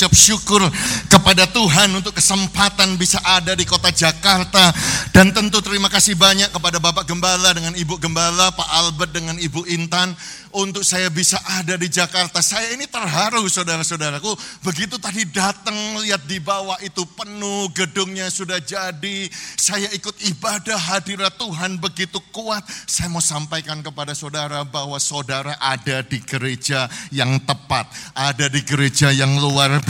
Mengucap syukur kepada Tuhan untuk kesempatan bisa ada di kota Jakarta. Dan tentu terima kasih banyak kepada Bapak Gembala dengan Ibu Gembala, Pak Albert dengan Ibu Intan. Untuk saya bisa ada di Jakarta. Saya ini terharu saudara-saudaraku. Begitu tadi datang lihat di bawah itu penuh, gedungnya sudah jadi. Saya ikut ibadah hadirat Tuhan begitu kuat. Saya mau sampaikan kepada saudara bahwa saudara ada di gereja yang tepat. Ada di gereja yang luar biasa.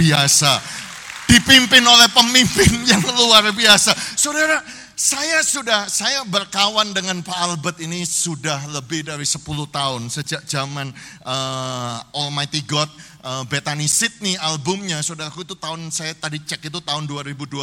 Dipimpin oleh pemimpin yang luar biasa. Saudara, saya sudah, saya berkawan dengan Pak Albert ini sudah lebih dari 10 tahun. Sejak zaman uh, Almighty God, uh, Bethany Sydney albumnya, saudaraku itu tahun, saya tadi cek itu tahun 2012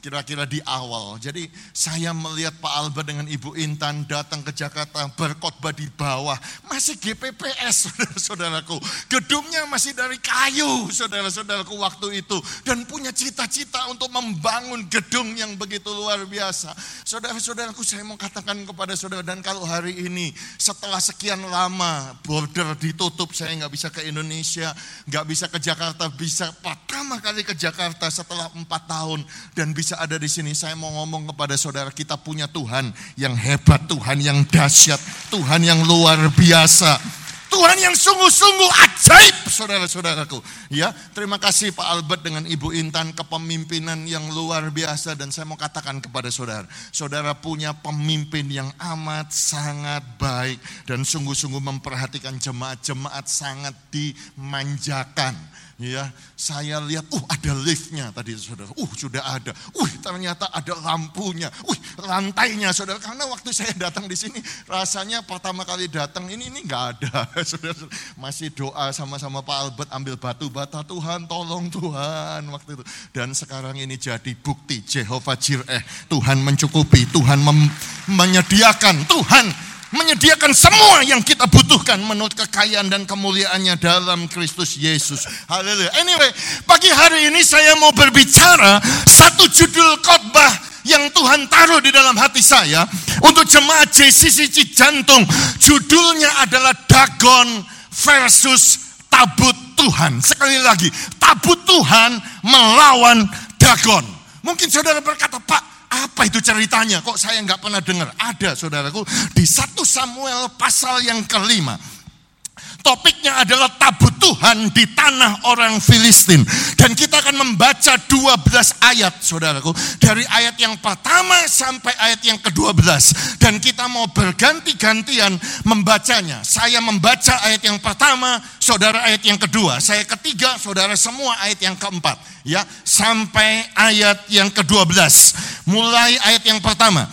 kira-kira di awal. Jadi saya melihat Pak Albert dengan Ibu Intan datang ke Jakarta berkhotbah di bawah. Masih GPPS saudara-saudaraku. Gedungnya masih dari kayu saudara-saudaraku waktu itu. Dan punya cita-cita untuk membangun gedung yang begitu luar biasa. Saudara-saudaraku saya mau katakan kepada saudara. Dan kalau hari ini setelah sekian lama border ditutup saya nggak bisa ke Indonesia. nggak bisa ke Jakarta. Bisa pertama kali ke Jakarta setelah empat tahun. Dan bisa ada di sini, saya mau ngomong kepada saudara, kita punya Tuhan yang hebat, Tuhan yang dahsyat, Tuhan yang luar biasa. Tuhan yang sungguh-sungguh ajaib, saudara-saudaraku. Ya, terima kasih Pak Albert dengan Ibu Intan kepemimpinan yang luar biasa dan saya mau katakan kepada saudara, saudara punya pemimpin yang amat sangat baik dan sungguh-sungguh memperhatikan jemaat-jemaat sangat dimanjakan Ya, saya lihat, uh ada liftnya tadi saudara, uh sudah ada, uh ternyata ada lampunya, uh lantainya saudara. Karena waktu saya datang di sini, rasanya pertama kali datang ini ini nggak ada, saudara. Masih doa sama-sama Pak Albert ambil batu bata. Tuhan, tolong Tuhan waktu itu. Dan sekarang ini jadi bukti Jehovah Jireh, Tuhan mencukupi, Tuhan menyediakan, Tuhan menyediakan semua yang kita butuhkan menurut kekayaan dan kemuliaannya dalam Kristus Yesus. Haleluya. Anyway, pagi hari ini saya mau berbicara satu judul khotbah yang Tuhan taruh di dalam hati saya untuk jemaat JCC Jantung. Judulnya adalah Dagon versus Tabut Tuhan. Sekali lagi, tabut Tuhan melawan Dagon. Mungkin saudara berkata, Pak, apa itu ceritanya? Kok saya nggak pernah dengar? Ada saudaraku di satu Samuel pasal yang kelima. Topiknya adalah tabut Tuhan di tanah orang Filistin. Dan kita akan membaca 12 ayat saudaraku. Dari ayat yang pertama sampai ayat yang ke-12. Dan kita mau berganti-gantian membacanya. Saya membaca ayat yang pertama, saudara ayat yang kedua. Saya ketiga, saudara semua ayat yang keempat. Ya, sampai ayat yang ke-12. Mulai ayat yang pertama.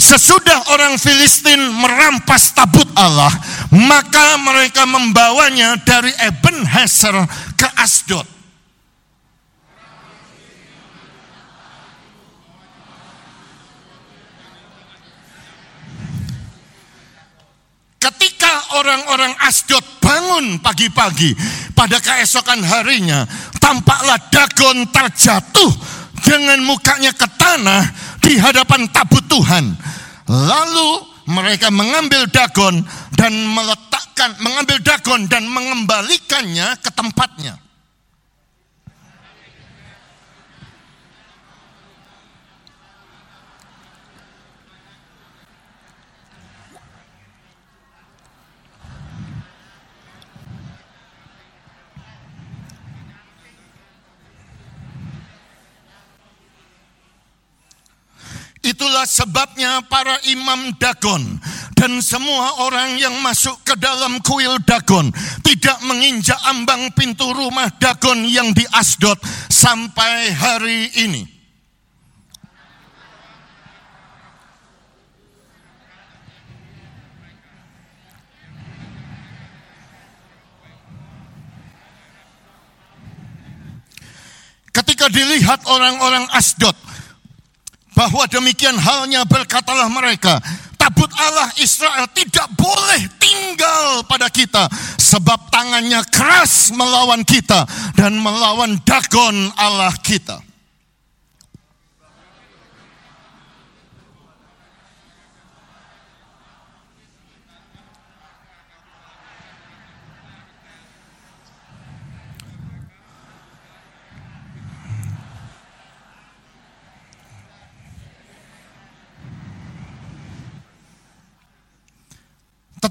Sesudah orang Filistin merampas tabut Allah, maka mereka membawanya dari Eben Heser ke Asdod. Ketika orang-orang Asdod bangun pagi-pagi pada keesokan harinya, tampaklah Dagon terjatuh dengan mukanya ke tanah di hadapan tabut Tuhan. Lalu mereka mengambil dagon dan meletakkan, mengambil dagon dan mengembalikannya ke tempatnya. Itulah sebabnya para imam Dagon dan semua orang yang masuk ke dalam kuil Dagon tidak menginjak ambang pintu rumah Dagon yang di Asdod sampai hari ini. Ketika dilihat orang-orang Asdod bahwa demikian halnya berkatalah mereka, tabut Allah Israel tidak boleh tinggal pada kita sebab tangannya keras melawan kita dan melawan Dagon Allah kita.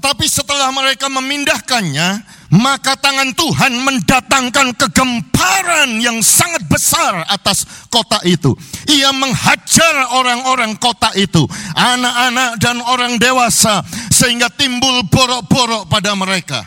Tetapi setelah mereka memindahkannya, maka tangan Tuhan mendatangkan kegemparan yang sangat besar atas kota itu. Ia menghajar orang-orang kota itu, anak-anak dan orang dewasa, sehingga timbul borok-borok pada mereka.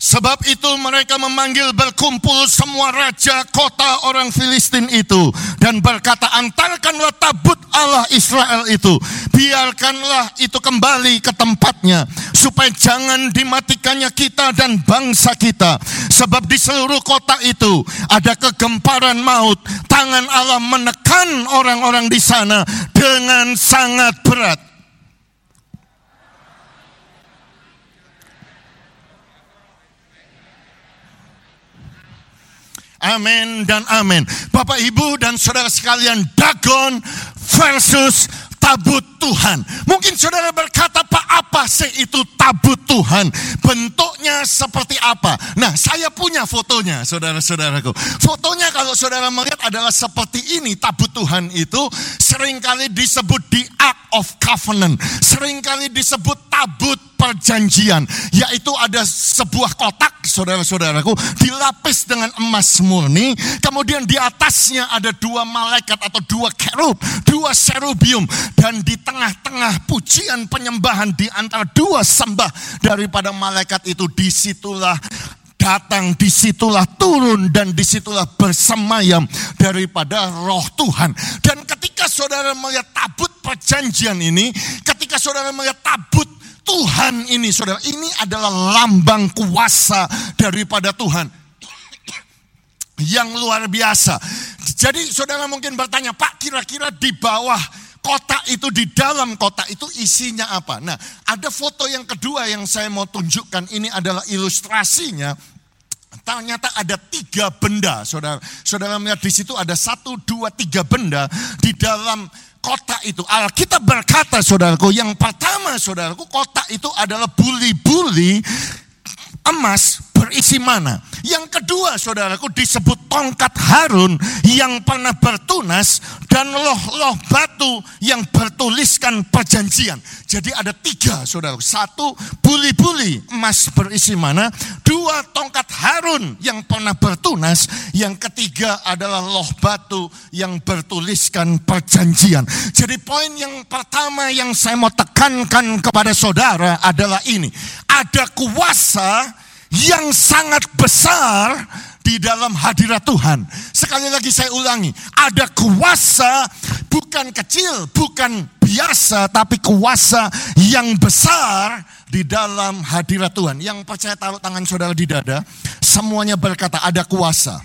Sebab itu mereka memanggil berkumpul semua raja kota orang Filistin itu. Dan berkata antarkanlah tabut Allah Israel itu. Biarkanlah itu kembali ke tempatnya. Supaya jangan dimatikannya kita dan bangsa kita. Sebab di seluruh kota itu ada kegemparan maut. Tangan Allah menekan orang-orang di sana dengan sangat berat. Amin dan amin. Bapak, Ibu, dan saudara sekalian, Dagon versus tabut Tuhan. Mungkin saudara berkata, Pak, apa sih itu tabut Tuhan? Bentuknya seperti apa? Nah, saya punya fotonya, saudara-saudaraku. Fotonya kalau saudara melihat adalah seperti ini. Tabut Tuhan itu sering kali disebut di Ark of Covenant. Seringkali disebut tabut perjanjian. Yaitu ada sebuah kotak, saudara-saudaraku, dilapis dengan emas murni. Kemudian di atasnya ada dua malaikat atau dua kerub, dua serubium. Dan di tengah-tengah pujian penyembahan di antara dua sembah daripada malaikat itu, di situlah datang, di situlah turun, dan di situlah bersemayam daripada roh Tuhan. Dan ketika saudara melihat tabut perjanjian ini, ketika saudara melihat tabut Tuhan ini saudara, ini adalah lambang kuasa daripada Tuhan. Yang luar biasa. Jadi saudara mungkin bertanya, Pak kira-kira di bawah kota itu, di dalam kota itu isinya apa? Nah ada foto yang kedua yang saya mau tunjukkan, ini adalah ilustrasinya. Ternyata ada tiga benda, saudara. Saudara melihat di situ ada satu, dua, tiga benda di dalam kota itu. Alkitab berkata saudaraku, yang pertama saudaraku, kota itu adalah buli-buli emas berisi mana. Yang kedua saudaraku disebut tongkat Harun yang pernah bertunas dan loh-loh batu yang bertuliskan perjanjian. Jadi ada tiga saudara. Satu buli-buli emas berisi mana. Dua tongkat Harun yang pernah bertunas. Yang ketiga adalah loh batu yang bertuliskan perjanjian. Jadi poin yang pertama yang saya mau tekankan kepada saudara adalah ini. Ada kuasa yang sangat besar di dalam hadirat Tuhan. Sekali lagi saya ulangi, ada kuasa bukan kecil, bukan biasa, tapi kuasa yang besar di dalam hadirat Tuhan. Yang percaya taruh tangan saudara di dada, semuanya berkata ada kuasa.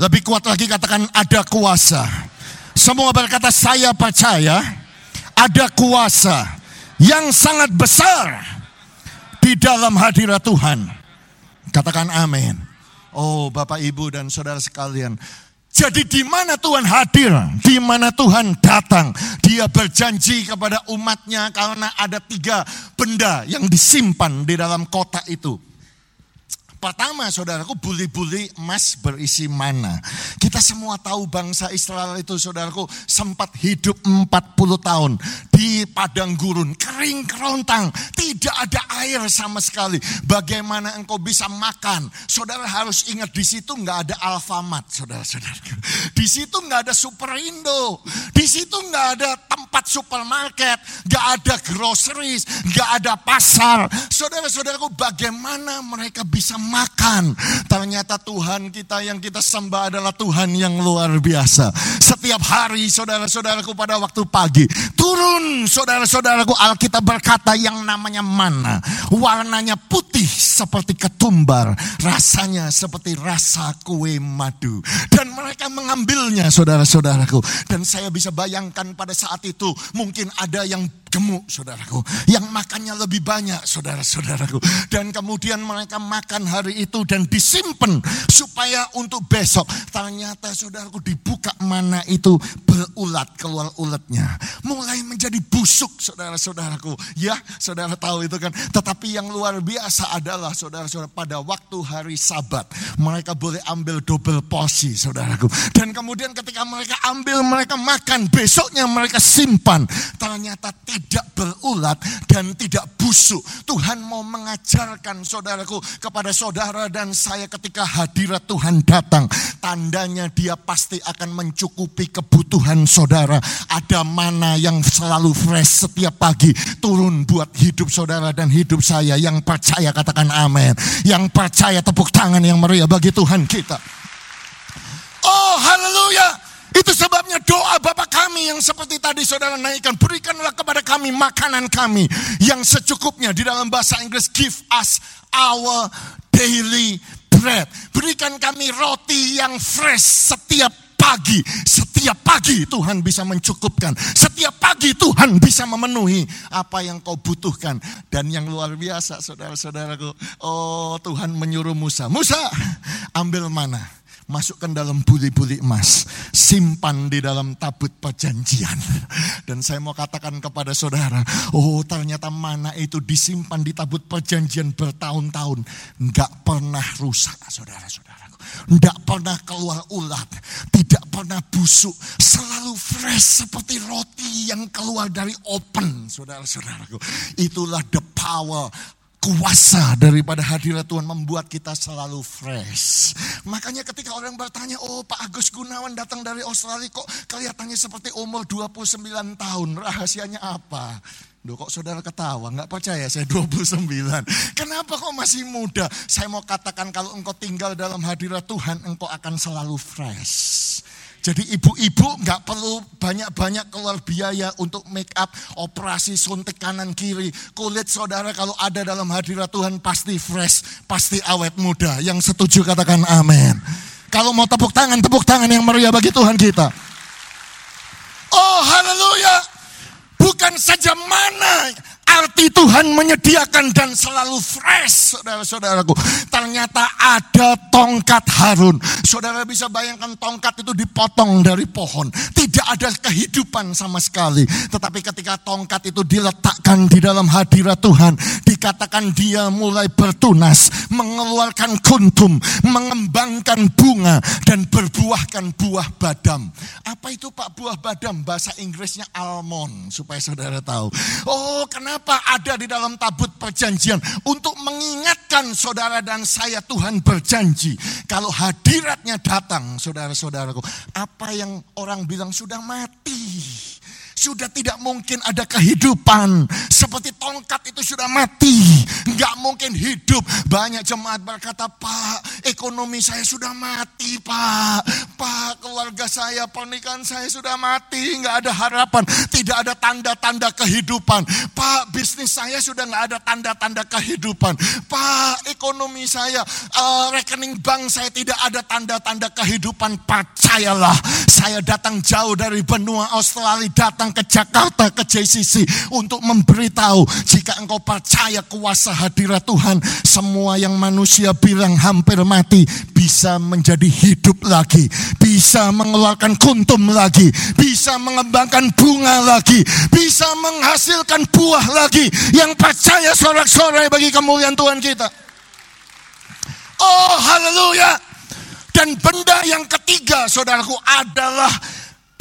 Lebih kuat lagi katakan ada kuasa. Semua berkata saya percaya ada kuasa yang sangat besar di dalam hadirat Tuhan. Katakan amin. Oh Bapak Ibu dan saudara sekalian. Jadi di mana Tuhan hadir, di mana Tuhan datang, dia berjanji kepada umatnya karena ada tiga benda yang disimpan di dalam kota itu. Pertama saudaraku buli-buli emas berisi mana. Kita semua tahu bangsa Israel itu saudaraku sempat hidup 40 tahun di padang gurun. Kering kerontang. Tidak ada air sama sekali. Bagaimana engkau bisa makan? Saudara harus ingat di situ nggak ada Alfamart saudara-saudara. Di situ nggak ada Superindo. Di situ nggak ada tempat supermarket. Nggak ada groceries. Nggak ada pasar. Saudara-saudaraku bagaimana mereka bisa makan. Ternyata Tuhan kita yang kita sembah adalah Tuhan yang luar biasa. Setiap hari saudara-saudaraku pada waktu pagi. Turun saudara-saudaraku Alkitab berkata yang namanya mana. Warnanya putih seperti ketumbar. Rasanya seperti rasa kue madu. Dan mereka mengambilnya saudara-saudaraku. Dan saya bisa bayangkan pada saat itu mungkin ada yang gemuk saudaraku. Yang makannya lebih banyak saudara-saudaraku. Dan kemudian mereka makan hari itu dan disimpan supaya untuk besok. Ternyata saudaraku dibuka mana itu berulat keluar ulatnya. Mulai menjadi busuk saudara-saudaraku. Ya saudara tahu itu kan. Tetapi yang luar biasa adalah saudara-saudara pada waktu hari sabat. Mereka boleh ambil double porsi saudaraku. Dan kemudian ketika mereka ambil mereka makan. Besoknya mereka simpan. Ternyata tidak berulat dan tidak busuk. Tuhan mau mengajarkan saudaraku kepada saudara dan saya ketika hadirat Tuhan datang. Tandanya dia pasti akan mencukupi kebutuhan saudara. Ada mana yang selalu fresh setiap pagi turun buat hidup saudara dan hidup saya. Yang percaya katakan amin. Yang percaya tepuk tangan yang meriah bagi Tuhan kita. Oh haleluya. Itu sebabnya doa Bapa kami yang seperti tadi saudara naikkan. Berikanlah kepada kami makanan kami yang secukupnya. Di dalam bahasa Inggris, give us our daily bread. Berikan kami roti yang fresh setiap pagi. Setiap pagi Tuhan bisa mencukupkan. Setiap pagi Tuhan bisa memenuhi apa yang kau butuhkan. Dan yang luar biasa saudara-saudaraku. Oh Tuhan menyuruh Musa. Musa ambil mana? Masukkan dalam buli-buli emas, simpan di dalam tabut perjanjian. Dan saya mau katakan kepada saudara, oh ternyata mana itu disimpan di tabut perjanjian bertahun-tahun, nggak pernah rusak, saudara-saudaraku. Nggak pernah keluar ulat, tidak pernah busuk, selalu fresh seperti roti yang keluar dari open, saudara-saudaraku. Itulah the power kuasa daripada hadirat Tuhan membuat kita selalu fresh. Makanya ketika orang bertanya, oh Pak Agus Gunawan datang dari Australia kok kelihatannya seperti umur 29 tahun. Rahasianya apa? Duh kok saudara ketawa, nggak percaya saya 29. Kenapa kok masih muda? Saya mau katakan kalau engkau tinggal dalam hadirat Tuhan, engkau akan selalu fresh. Jadi ibu-ibu nggak perlu banyak-banyak keluar biaya untuk make up, operasi suntik kanan kiri. Kulit saudara kalau ada dalam hadirat Tuhan pasti fresh, pasti awet muda. Yang setuju katakan amin. Kalau mau tepuk tangan, tepuk tangan yang meriah bagi Tuhan kita. Oh haleluya. Bukan saja mana Arti Tuhan menyediakan dan selalu fresh, saudara-saudaraku. Ternyata ada tongkat Harun. Saudara bisa bayangkan tongkat itu dipotong dari pohon. Tidak ada kehidupan sama sekali. Tetapi ketika tongkat itu diletakkan di dalam hadirat Tuhan, dikatakan dia mulai bertunas, mengeluarkan kuntum, mengembangkan bunga, dan berbuahkan buah badam. Apa itu Pak buah badam? Bahasa Inggrisnya almond, supaya saudara tahu. Oh, kenapa? Ada di dalam tabut perjanjian? Untuk mengingatkan saudara dan saya Tuhan berjanji. Kalau hadiratnya datang saudara-saudaraku. Apa yang orang bilang sudah mati sudah tidak mungkin ada kehidupan. Seperti tongkat itu sudah mati. Nggak mungkin hidup. Banyak jemaat berkata, Pak, ekonomi saya sudah mati, Pak. Pak, keluarga saya, pernikahan saya sudah mati. Nggak ada harapan. Tidak ada tanda-tanda kehidupan. Pak, bisnis saya sudah nggak ada tanda-tanda kehidupan. Pak, ekonomi saya, uh, rekening bank saya tidak ada tanda-tanda kehidupan. Percayalah, saya datang jauh dari benua Australia, datang datang ke Jakarta, ke JCC untuk memberitahu jika engkau percaya kuasa hadirat Tuhan, semua yang manusia bilang hampir mati bisa menjadi hidup lagi, bisa mengeluarkan kuntum lagi, bisa mengembangkan bunga lagi, bisa menghasilkan buah lagi yang percaya sorak-sorai bagi kemuliaan Tuhan kita. Oh haleluya. Dan benda yang ketiga saudaraku adalah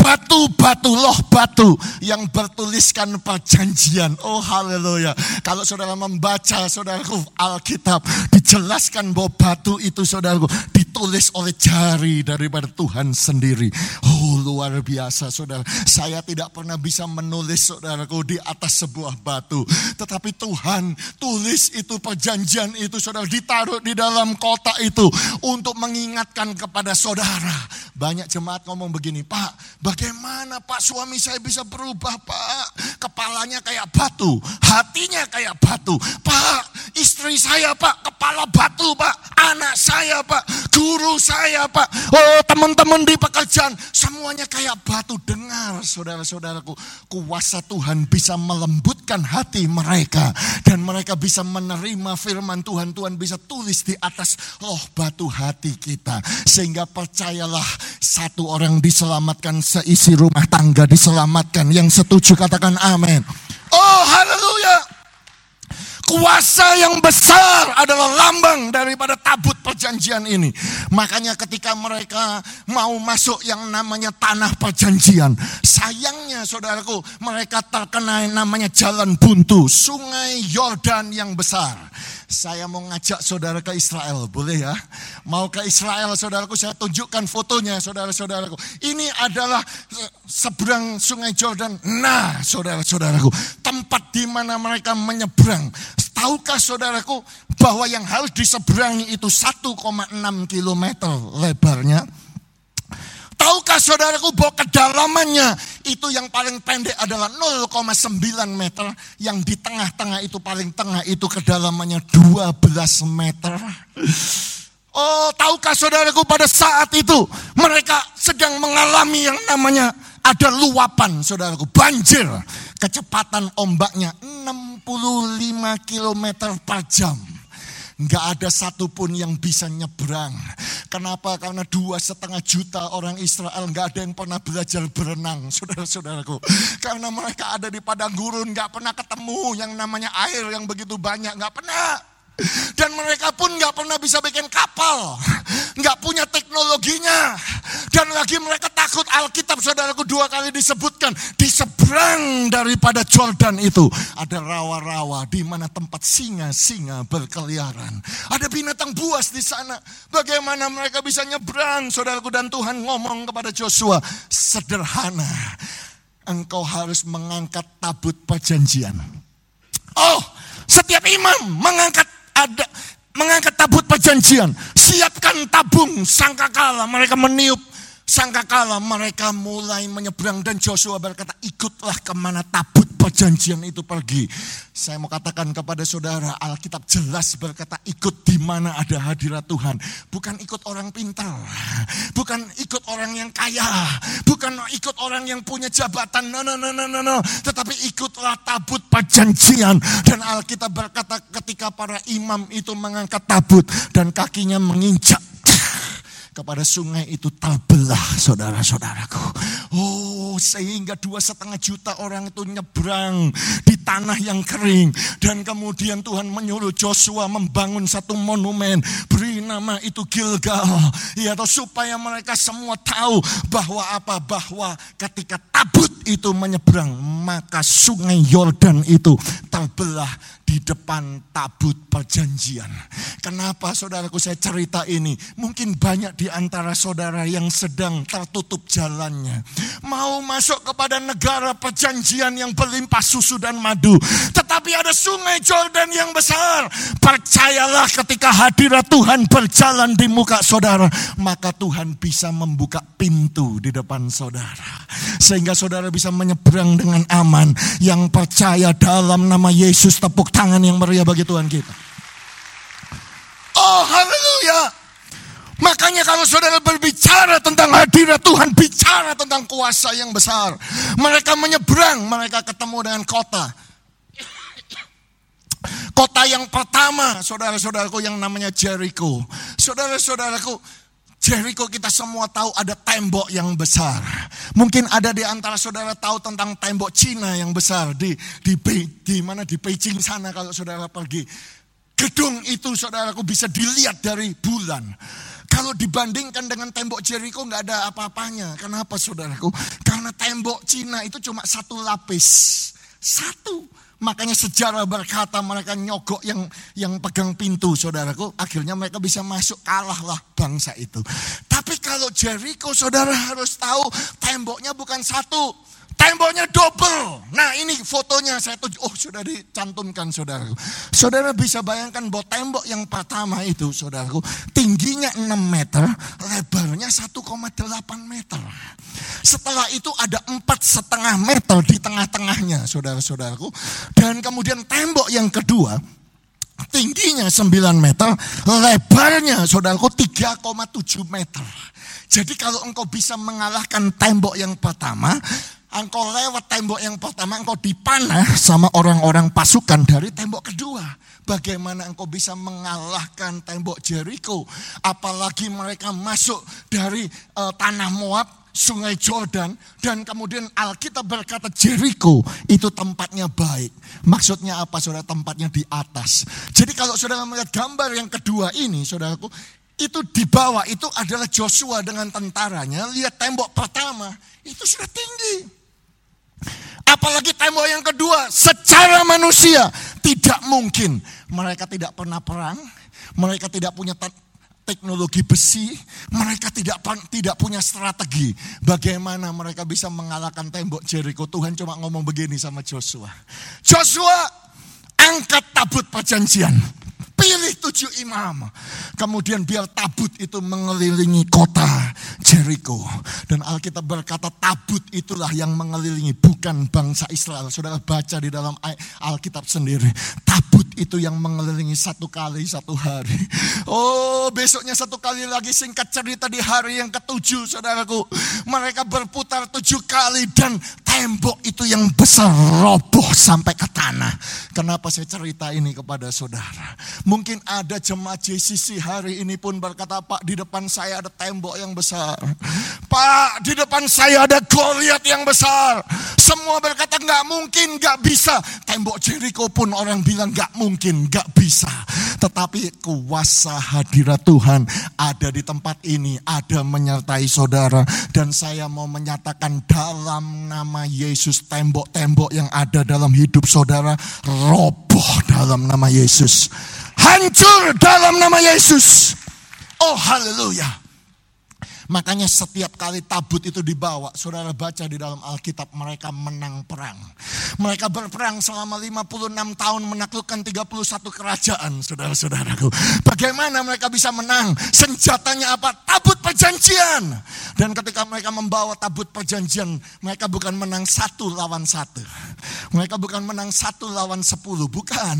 batu-batu, loh batu yang bertuliskan perjanjian. Oh haleluya. Kalau saudara membaca saudaraku Alkitab, dijelaskan bahwa batu itu saudaraku ditulis oleh jari daripada Tuhan sendiri. Oh luar biasa saudara. Saya tidak pernah bisa menulis saudaraku di atas sebuah batu. Tetapi Tuhan tulis itu perjanjian itu saudara ditaruh di dalam kotak itu untuk mengingatkan kepada saudara. Banyak jemaat ngomong begini, Pak, Bagaimana Pak suami saya bisa berubah Pak? Kepalanya kayak batu, hatinya kayak batu. Pak istri saya Pak kepala batu pak, anak saya pak, guru saya pak, oh teman-teman di pekerjaan, semuanya kayak batu. Dengar saudara-saudaraku, kuasa Tuhan bisa melembutkan hati mereka. Dan mereka bisa menerima firman Tuhan, Tuhan bisa tulis di atas loh batu hati kita. Sehingga percayalah satu orang diselamatkan, seisi rumah tangga diselamatkan. Yang setuju katakan amin. Oh haleluya. Kuasa yang besar adalah lambang daripada tabut perjanjian ini. Makanya ketika mereka mau masuk yang namanya tanah perjanjian. Sayangnya saudaraku mereka terkena yang namanya jalan buntu. Sungai Yordan yang besar. Saya mau ngajak saudara ke Israel, boleh ya? Mau ke Israel, saudaraku, saya tunjukkan fotonya, saudara-saudaraku. Ini adalah seberang sungai Jordan. Nah, saudara-saudaraku, tempat di mana mereka menyeberang. Tahukah saudaraku bahwa yang harus diseberangi itu 1,6 km lebarnya? Tahukah saudaraku bahwa kedalamannya itu yang paling pendek adalah 0,9 meter. Yang di tengah-tengah itu paling tengah itu kedalamannya 12 meter. Oh tahukah saudaraku pada saat itu mereka sedang mengalami yang namanya ada luapan saudaraku. Banjir. Kecepatan ombaknya 65 km per jam. Nggak ada satupun yang bisa nyebrang. Kenapa? Karena dua setengah juta orang Israel nggak ada yang pernah belajar berenang, saudara-saudaraku. Karena mereka ada di padang gurun, nggak pernah ketemu yang namanya air yang begitu banyak, nggak pernah. Dan mereka pun nggak pernah bisa bikin kapal. Nggak punya teknologinya. Dan lagi mereka takut Alkitab saudaraku dua kali disebutkan. Di seberang daripada Jordan itu. Ada rawa-rawa di mana tempat singa-singa berkeliaran. Ada binatang buas di sana. Bagaimana mereka bisa nyebrang saudaraku. Dan Tuhan ngomong kepada Joshua. Sederhana. Engkau harus mengangkat tabut perjanjian. Oh, setiap imam mengangkat ada mengangkat tabut perjanjian. Siapkan tabung sangkakala. Mereka meniup sangkakala. Mereka mulai menyeberang dan Joshua berkata ikutlah ke mana tabut perjanjian itu pergi. Saya mau katakan kepada saudara Alkitab jelas berkata ikut di mana ada hadirat Tuhan. Bukan ikut orang pintar. Bukan ikut orang yang kaya. Bukan ikut orang yang punya jabatan. No, no, no, no, no, no. Tetapi ikutlah tabut perjanjian. Dan Alkitab berkata ketika para imam itu mengangkat tabut dan kakinya menginjak kepada sungai itu terbelah saudara-saudaraku. Oh sehingga dua setengah juta orang itu nyebrang di tanah yang kering. Dan kemudian Tuhan menyuruh Joshua membangun satu monumen. Beri nama itu Gilgal. Ya atau supaya mereka semua tahu bahwa apa? Bahwa ketika tabut itu menyeberang maka sungai Yordan itu terbelah di depan tabut perjanjian. Kenapa saudaraku saya cerita ini? Mungkin banyak di antara saudara yang sedang tertutup jalannya. Mau masuk kepada negara perjanjian yang berlimpah susu dan madu. Tetapi ada sungai Jordan yang besar. Percayalah ketika hadirat Tuhan berjalan di muka saudara. Maka Tuhan bisa membuka pintu di depan saudara. Sehingga saudara bisa menyeberang dengan aman. Yang percaya dalam nama Yesus tepuk tangan yang meriah bagi Tuhan kita. Oh haleluya. Makanya kalau saudara berbicara tentang hadirat Tuhan, bicara tentang kuasa yang besar. Mereka menyeberang, mereka ketemu dengan kota. Kota yang pertama, saudara-saudaraku yang namanya Jericho. Saudara-saudaraku, Jericho kita semua tahu ada tembok yang besar. Mungkin ada di antara saudara tahu tentang tembok Cina yang besar di di di mana di Beijing sana kalau saudara pergi. Gedung itu saudaraku bisa dilihat dari bulan. Kalau dibandingkan dengan tembok Jericho nggak ada apa-apanya. Kenapa saudaraku? Karena tembok Cina itu cuma satu lapis. Satu. Makanya sejarah berkata mereka nyogok yang yang pegang pintu saudaraku. Akhirnya mereka bisa masuk kalahlah bangsa itu. Tapi kalau Jericho saudara harus tahu temboknya bukan satu. Temboknya double. Nah ini fotonya saya tuju. Oh sudah dicantumkan saudaraku. Saudara bisa bayangkan bahwa tembok yang pertama itu saudaraku. Tingginya 6 meter. Lebarnya 1,8 meter. Setelah itu ada empat setengah meter di tengah-tengahnya saudara-saudaraku. Dan kemudian tembok yang kedua tingginya 9 meter, lebarnya saudaraku 3,7 meter. Jadi kalau engkau bisa mengalahkan tembok yang pertama, engkau lewat tembok yang pertama, engkau dipanah sama orang-orang pasukan dari tembok kedua. Bagaimana engkau bisa mengalahkan tembok Jericho? Apalagi mereka masuk dari uh, tanah Moab, sungai Jordan, dan kemudian Alkitab berkata Jericho itu tempatnya baik. Maksudnya apa saudara? Tempatnya di atas. Jadi kalau saudara melihat gambar yang kedua ini, saudaraku, itu di bawah itu adalah Joshua dengan tentaranya. Lihat tembok pertama, itu sudah tinggi. Apalagi tembok yang kedua, secara manusia tidak mungkin. Mereka tidak pernah perang, mereka tidak punya teknologi besi, mereka tidak tidak punya strategi. Bagaimana mereka bisa mengalahkan tembok Jericho? Tuhan cuma ngomong begini sama Joshua. Joshua, angkat tabut perjanjian pilih tujuh imam. Kemudian biar tabut itu mengelilingi kota Jericho. Dan Alkitab berkata tabut itulah yang mengelilingi, bukan bangsa Israel. Saudara baca di dalam Alkitab sendiri. Tabut itu yang mengelilingi satu kali satu hari. Oh besoknya satu kali lagi singkat cerita di hari yang ketujuh saudaraku. Mereka berputar tujuh kali dan tembok itu yang besar roboh sampai ke tanah. Kenapa saya cerita ini kepada saudara? Mungkin ada jemaat JCC hari ini pun berkata, Pak di depan saya ada tembok yang besar. Pak di depan saya ada Goliat yang besar. Semua berkata nggak mungkin, nggak bisa. Tembok Jericho pun orang bilang nggak mungkin, nggak bisa. Tetapi kuasa hadirat Tuhan ada di tempat ini, ada menyertai saudara. Dan saya mau menyatakan dalam nama Yesus tembok-tembok yang ada dalam hidup saudara roboh dalam nama Yesus hancur dalam nama Yesus. Oh haleluya. Makanya setiap kali tabut itu dibawa, saudara baca di dalam Alkitab mereka menang perang. Mereka berperang selama 56 tahun menaklukkan 31 kerajaan, saudara-saudaraku. Bagaimana mereka bisa menang? Senjatanya apa? Tabut perjanjian. Dan ketika mereka membawa tabut perjanjian, mereka bukan menang satu lawan satu. Mereka bukan menang satu lawan sepuluh, bukan.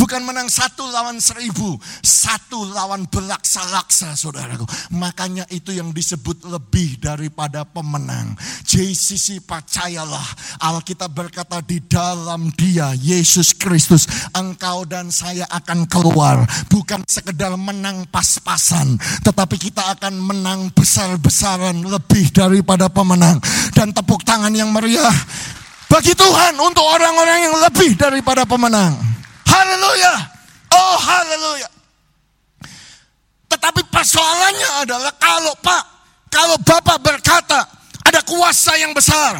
Bukan menang satu lawan seribu, satu lawan belaksa-laksa, saudaraku. Makanya itu yang disebut lebih daripada pemenang. JCC percayalah, Alkitab berkata di dalam dia, Yesus Kristus, engkau dan saya akan keluar. Bukan sekedar menang pas-pasan, tetapi kita akan menang besar-besaran lebih daripada pemenang. Dan tepuk tangan yang meriah bagi Tuhan untuk orang-orang yang lebih daripada pemenang. Haleluya. Oh haleluya. Tetapi persoalannya adalah kalau Pak, kalau Bapak berkata ada kuasa yang besar,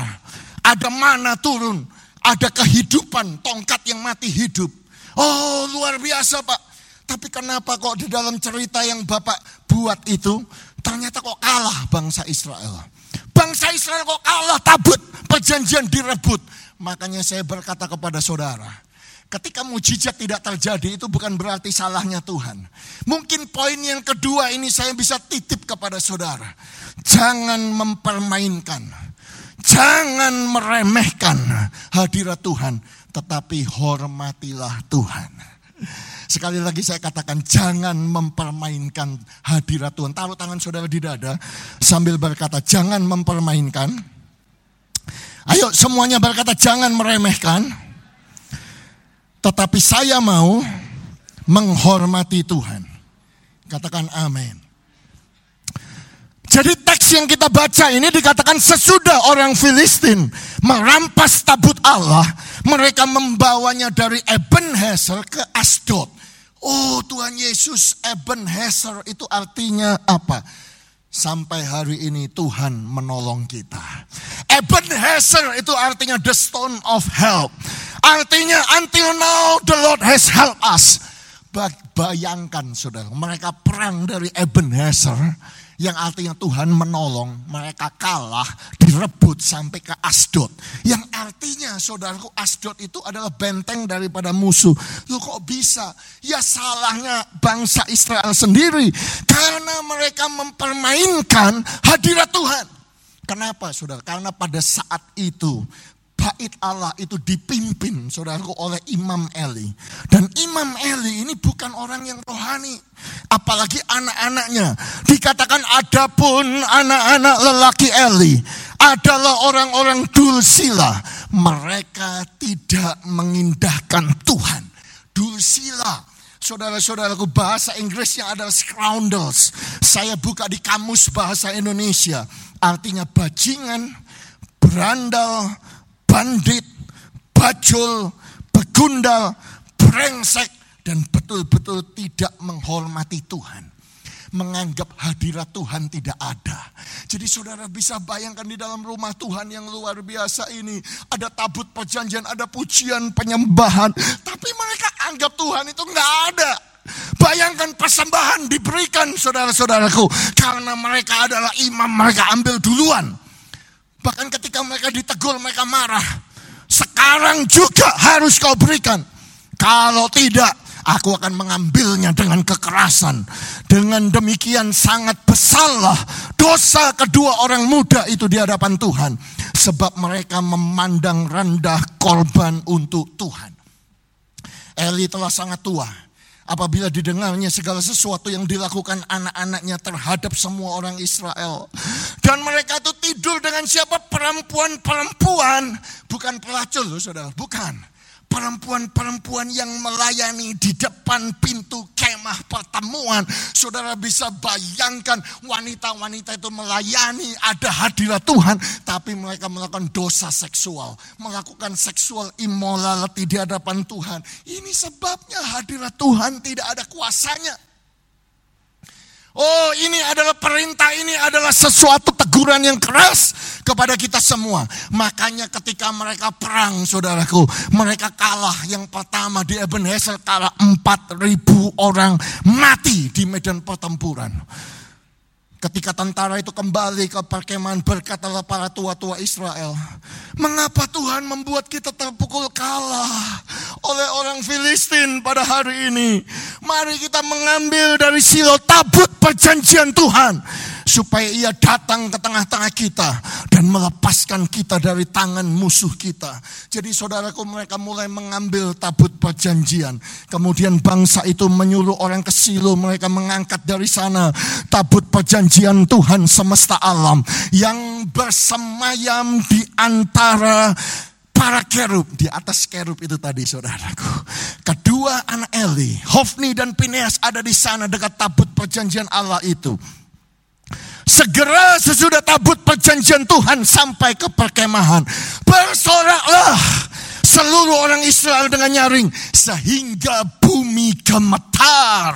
ada mana turun, ada kehidupan, tongkat yang mati hidup. Oh luar biasa Pak. Tapi kenapa kok di dalam cerita yang Bapak buat itu, ternyata kok kalah bangsa Israel. Bangsa Israel kok kalah tabut, perjanjian direbut. Makanya saya berkata kepada saudara, Ketika mujizat tidak terjadi itu bukan berarti salahnya Tuhan. Mungkin poin yang kedua ini saya bisa titip kepada saudara. Jangan mempermainkan. Jangan meremehkan hadirat Tuhan. Tetapi hormatilah Tuhan. Sekali lagi saya katakan jangan mempermainkan hadirat Tuhan. Taruh tangan saudara di dada sambil berkata jangan mempermainkan. Ayo semuanya berkata jangan meremehkan tetapi saya mau menghormati Tuhan. Katakan amin. Jadi teks yang kita baca ini dikatakan sesudah orang Filistin merampas tabut Allah, mereka membawanya dari Ebenezer ke Asdod. Oh Tuhan Yesus, Ebenezer itu artinya apa? Sampai hari ini Tuhan menolong kita. Ebenezer itu artinya the stone of help. Artinya until now the Lord has helped us. Bayangkan saudara, mereka perang dari Ebenezer yang artinya Tuhan menolong, mereka kalah, direbut sampai ke Asdod. Yang artinya saudaraku Asdod itu adalah benteng daripada musuh. Lu kok bisa? Ya salahnya bangsa Israel sendiri. Karena mereka mempermainkan hadirat Tuhan. Kenapa saudara? Karena pada saat itu bait Allah itu dipimpin saudaraku oleh Imam Eli. Dan Imam Eli ini bukan orang yang rohani. Apalagi anak-anaknya. Dikatakan adapun anak-anak lelaki Eli adalah orang-orang dulsila. Mereka tidak mengindahkan Tuhan. Dulsila. Saudara-saudaraku bahasa Inggrisnya adalah scoundrels. Saya buka di kamus bahasa Indonesia. Artinya bajingan, berandal, bandit, bajul, begundal, brengsek, dan betul-betul tidak menghormati Tuhan. Menganggap hadirat Tuhan tidak ada. Jadi saudara bisa bayangkan di dalam rumah Tuhan yang luar biasa ini. Ada tabut perjanjian, ada pujian, penyembahan. Tapi mereka anggap Tuhan itu nggak ada. Bayangkan persembahan diberikan saudara-saudaraku. Karena mereka adalah imam, mereka ambil duluan. Bahkan ketika mereka ditegur, mereka marah. Sekarang juga harus kau berikan. Kalau tidak, aku akan mengambilnya dengan kekerasan. Dengan demikian sangat besarlah dosa kedua orang muda itu di hadapan Tuhan. Sebab mereka memandang rendah korban untuk Tuhan. Eli telah sangat tua apabila didengarnya segala sesuatu yang dilakukan anak-anaknya terhadap semua orang Israel. Dan mereka itu tidur dengan siapa? Perempuan-perempuan. Bukan pelacur loh saudara, bukan perempuan-perempuan yang melayani di depan pintu kemah pertemuan. Saudara bisa bayangkan wanita-wanita itu melayani ada hadirat Tuhan. Tapi mereka melakukan dosa seksual. Melakukan seksual immorality di hadapan Tuhan. Ini sebabnya hadirat Tuhan tidak ada kuasanya. Oh ini adalah perintah, ini adalah sesuatu teguran yang keras kepada kita semua. Makanya ketika mereka perang saudaraku, mereka kalah yang pertama di Ebenezer kalah 4000 orang mati di medan pertempuran. Ketika tentara itu kembali ke perkemahan berkatalah para tua-tua Israel. Mengapa Tuhan membuat kita terpukul kalah oleh orang Filistin pada hari ini? Mari kita mengambil dari silo tabut perjanjian Tuhan supaya ia datang ke tengah-tengah kita dan melepaskan kita dari tangan musuh kita. Jadi saudaraku mereka mulai mengambil tabut perjanjian. Kemudian bangsa itu menyuruh orang ke Silo mereka mengangkat dari sana tabut perjanjian Tuhan semesta alam yang bersemayam di antara para kerub di atas kerub itu tadi saudaraku. Kedua anak Eli, Hofni dan Pineas ada di sana dekat tabut perjanjian Allah itu. Segera sesudah tabut perjanjian Tuhan sampai ke perkemahan. Bersoraklah seluruh orang Israel dengan nyaring. Sehingga bumi gemetar.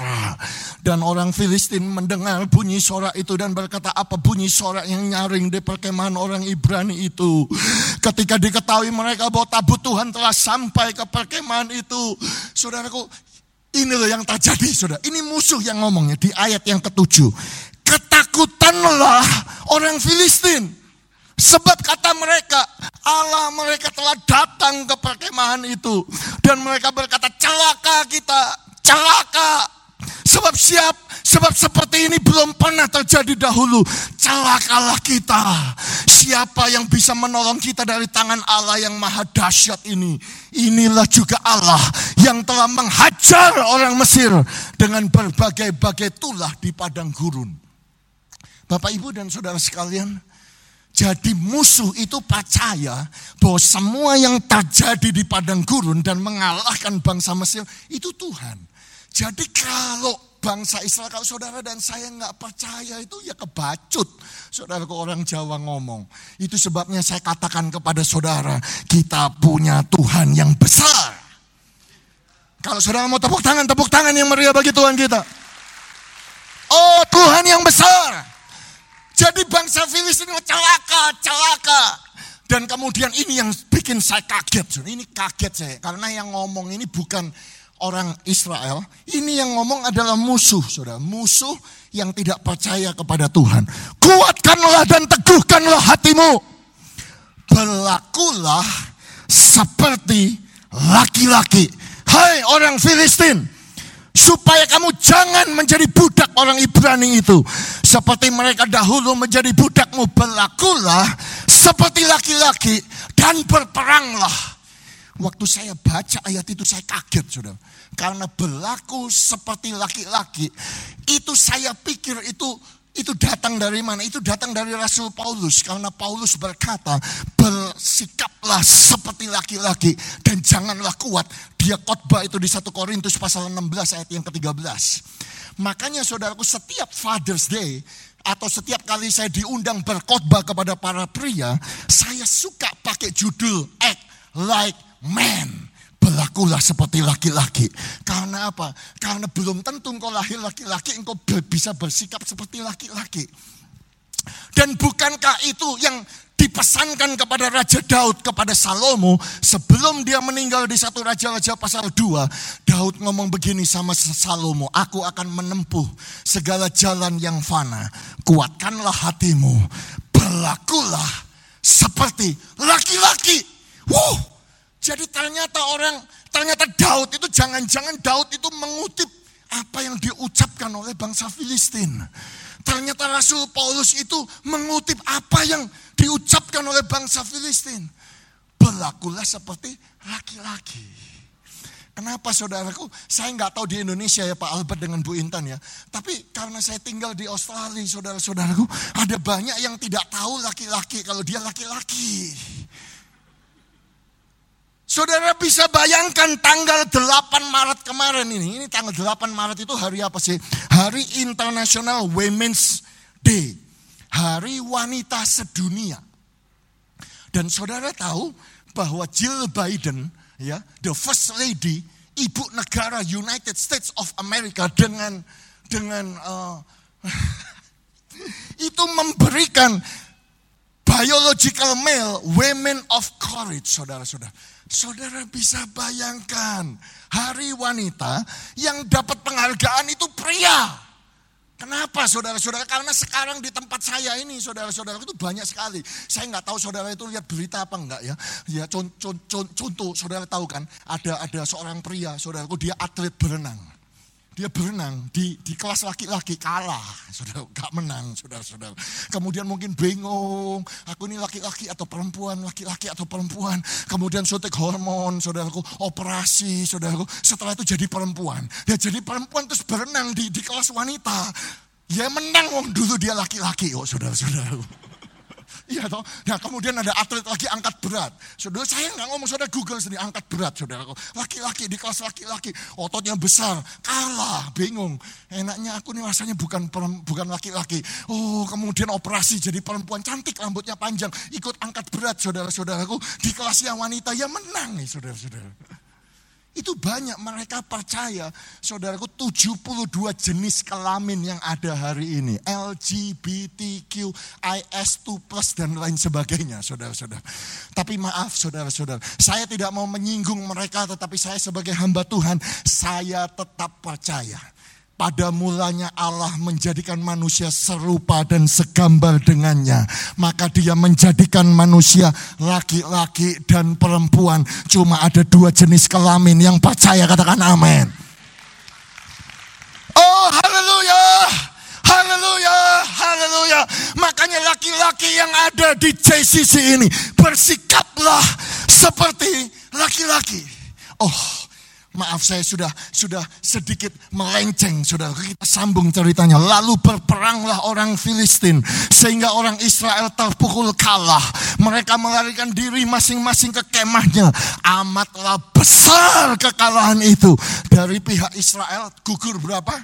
Dan orang Filistin mendengar bunyi sorak itu dan berkata apa bunyi sorak yang nyaring di perkemahan orang Ibrani itu. Ketika diketahui mereka bahwa tabut Tuhan telah sampai ke perkemahan itu. Saudaraku, ini loh yang terjadi saudara. Ini musuh yang ngomongnya di ayat yang ketujuh ketakutanlah orang Filistin. Sebab kata mereka, Allah mereka telah datang ke perkemahan itu. Dan mereka berkata, celaka kita, celaka. Sebab siap, sebab seperti ini belum pernah terjadi dahulu. Celakalah kita. Siapa yang bisa menolong kita dari tangan Allah yang maha dahsyat ini? Inilah juga Allah yang telah menghajar orang Mesir dengan berbagai-bagai tulah di padang gurun. Bapak Ibu dan Saudara sekalian, jadi musuh itu percaya bahwa semua yang terjadi di padang gurun dan mengalahkan bangsa Mesir itu Tuhan. Jadi kalau bangsa Israel, kalau saudara dan saya nggak percaya itu ya kebacut. Saudara ke orang Jawa ngomong. Itu sebabnya saya katakan kepada saudara, kita punya Tuhan yang besar. Kalau saudara mau tepuk tangan, tepuk tangan yang meriah bagi Tuhan kita. Oh Tuhan yang besar. Jadi bangsa Filistin celaka, celaka. Dan kemudian ini yang bikin saya kaget. Ini kaget saya. Karena yang ngomong ini bukan orang Israel. Ini yang ngomong adalah musuh, saudara. Musuh yang tidak percaya kepada Tuhan. Kuatkanlah dan teguhkanlah hatimu. Berlakulah seperti laki-laki. Hai orang Filistin, supaya kamu jangan menjadi budak orang Ibrani itu. Seperti mereka dahulu menjadi budakmu, berlakulah seperti laki-laki Dan berperanglah. Waktu saya baca ayat itu saya kaget saudara. Karena berlaku seperti laki-laki. Itu saya pikir itu itu datang dari mana? Itu datang dari Rasul Paulus. Karena Paulus berkata, bersikaplah seperti laki-laki dan janganlah kuat. Dia khotbah itu di 1 Korintus pasal 16 ayat yang ke-13. Makanya saudaraku setiap Father's Day atau setiap kali saya diundang berkhotbah kepada para pria, saya suka pakai judul Act Like Man berlakulah seperti laki-laki. Karena apa? Karena belum tentu engkau lahir laki-laki, engkau bisa bersikap seperti laki-laki. Dan bukankah itu yang dipesankan kepada Raja Daud kepada Salomo sebelum dia meninggal di satu Raja-Raja pasal 2 Daud ngomong begini sama Salomo aku akan menempuh segala jalan yang fana kuatkanlah hatimu berlakulah seperti laki-laki Wuh jadi ternyata orang, ternyata Daud itu jangan-jangan Daud itu mengutip apa yang diucapkan oleh bangsa Filistin. Ternyata Rasul Paulus itu mengutip apa yang diucapkan oleh bangsa Filistin. Berlakulah seperti laki-laki. Kenapa saudaraku? Saya nggak tahu di Indonesia ya Pak Albert dengan Bu Intan ya. Tapi karena saya tinggal di Australia saudara-saudaraku. Ada banyak yang tidak tahu laki-laki kalau dia laki-laki. Saudara bisa bayangkan tanggal 8 Maret kemarin ini. Ini tanggal 8 Maret itu hari apa sih? Hari International Women's Day. Hari wanita sedunia. Dan saudara tahu bahwa Jill Biden, ya, the first lady, ibu negara United States of America dengan dengan uh, itu memberikan biological male women of courage, saudara-saudara Saudara bisa bayangkan hari wanita yang dapat penghargaan itu pria. Kenapa saudara-saudara? Karena sekarang di tempat saya ini saudara-saudara itu banyak sekali. Saya nggak tahu saudara itu lihat berita apa enggak ya. Ya contoh, contoh, contoh saudara tahu kan ada ada seorang pria saudaraku dia atlet berenang. Dia berenang di, di kelas laki-laki kalah, saudara, gak menang, saudara-saudara. Kemudian mungkin bingung, aku ini laki-laki atau perempuan, laki-laki atau perempuan. Kemudian suntik hormon, saudaraku, operasi, saudaraku. Setelah itu jadi perempuan. Dia jadi perempuan terus berenang di, di kelas wanita. Ya menang, wong dulu dia laki-laki, oh saudara-saudara. Iya toh. Nah kemudian ada atlet lagi angkat berat. Saudara saya nggak ngomong saudara Google sendiri angkat berat saudara. Laki-laki di kelas laki-laki ototnya besar kalah bingung. Enaknya aku nih rasanya bukan bukan laki-laki. Oh kemudian operasi jadi perempuan cantik rambutnya panjang ikut angkat berat saudara-saudaraku di kelas yang wanita ya menang nih saudara-saudara. Itu banyak mereka percaya, saudaraku 72 jenis kelamin yang ada hari ini. LGBTQ, IS2 plus dan lain sebagainya saudara-saudara. Tapi maaf saudara-saudara, saya tidak mau menyinggung mereka tetapi saya sebagai hamba Tuhan, saya tetap percaya pada mulanya Allah menjadikan manusia serupa dan segambar dengannya. Maka dia menjadikan manusia laki-laki dan perempuan. Cuma ada dua jenis kelamin yang percaya katakan amin. Oh haleluya. Haleluya, haleluya. Makanya laki-laki yang ada di JCC ini bersikaplah seperti laki-laki. Oh, Maaf saya sudah sudah sedikit melenceng, sudah kita sambung ceritanya. Lalu berperanglah orang Filistin sehingga orang Israel terpukul kalah. Mereka melarikan diri masing-masing ke kemahnya. Amatlah besar kekalahan itu dari pihak Israel. Gugur berapa?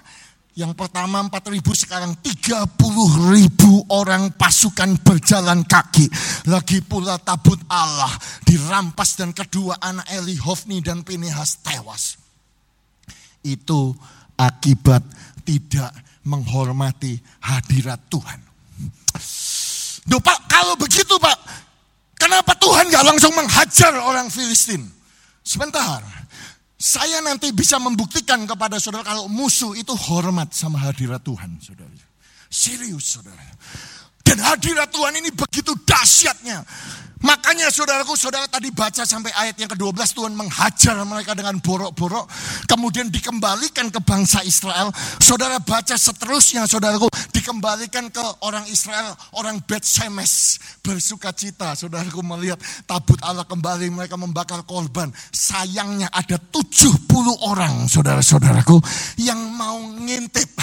Yang pertama 4 ribu, sekarang 30 ribu orang pasukan berjalan kaki. Lagi pula tabut Allah dirampas dan kedua anak Eli Hofni dan Pinehas tewas. Itu akibat tidak menghormati hadirat Tuhan. Duh Pak, kalau begitu Pak, kenapa Tuhan gak langsung menghajar orang Filistin? Sebentar, saya nanti bisa membuktikan kepada saudara kalau musuh itu hormat sama hadirat Tuhan, saudara. Serius, saudara. Dan hadirat Tuhan ini begitu dahsyatnya. Makanya saudaraku, saudara tadi baca sampai ayat yang ke-12 Tuhan menghajar mereka dengan borok-borok. Kemudian dikembalikan ke bangsa Israel. Saudara baca seterusnya saudaraku. Dikembalikan ke orang Israel, orang Bet Shemesh. Bersuka cita saudaraku melihat tabut Allah kembali. Mereka membakar korban. Sayangnya ada 70 orang saudara-saudaraku yang mau ngintip.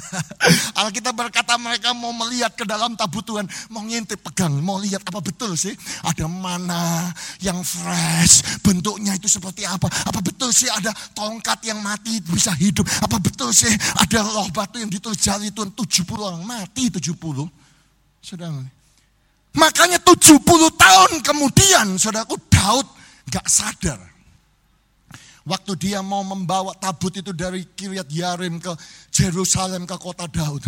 Alkitab berkata mereka mau melihat ke dalam tabut Tuhan. Mau ngintip, pegang, mau lihat apa betul sih ada mana yang fresh, bentuknya itu seperti apa? Apa betul sih ada tongkat yang mati bisa hidup? Apa betul sih ada loh batu yang ditulis jari Tuhan 70 orang mati 70? Saudara, makanya 70 tahun kemudian saudaraku Daud gak sadar. Waktu dia mau membawa tabut itu dari Kiryat Yarim ke Jerusalem ke kota Daud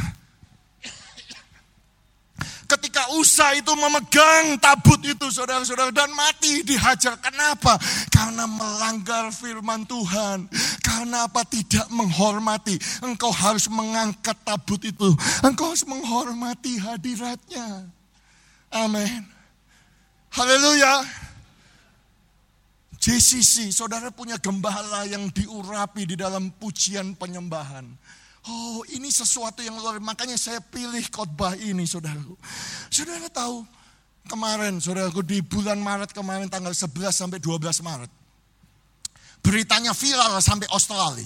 Ketika Usa itu memegang tabut itu saudara-saudara dan mati dihajar. Kenapa? Karena melanggar firman Tuhan. Karena apa? Tidak menghormati. Engkau harus mengangkat tabut itu. Engkau harus menghormati hadiratnya. Amin. Haleluya. JCC, saudara punya gembala yang diurapi di dalam pujian penyembahan. Oh ini sesuatu yang luar makanya saya pilih khotbah ini saudaraku. Saudara tahu kemarin saudaraku di bulan Maret kemarin tanggal 11 sampai 12 Maret. Beritanya viral sampai Australia.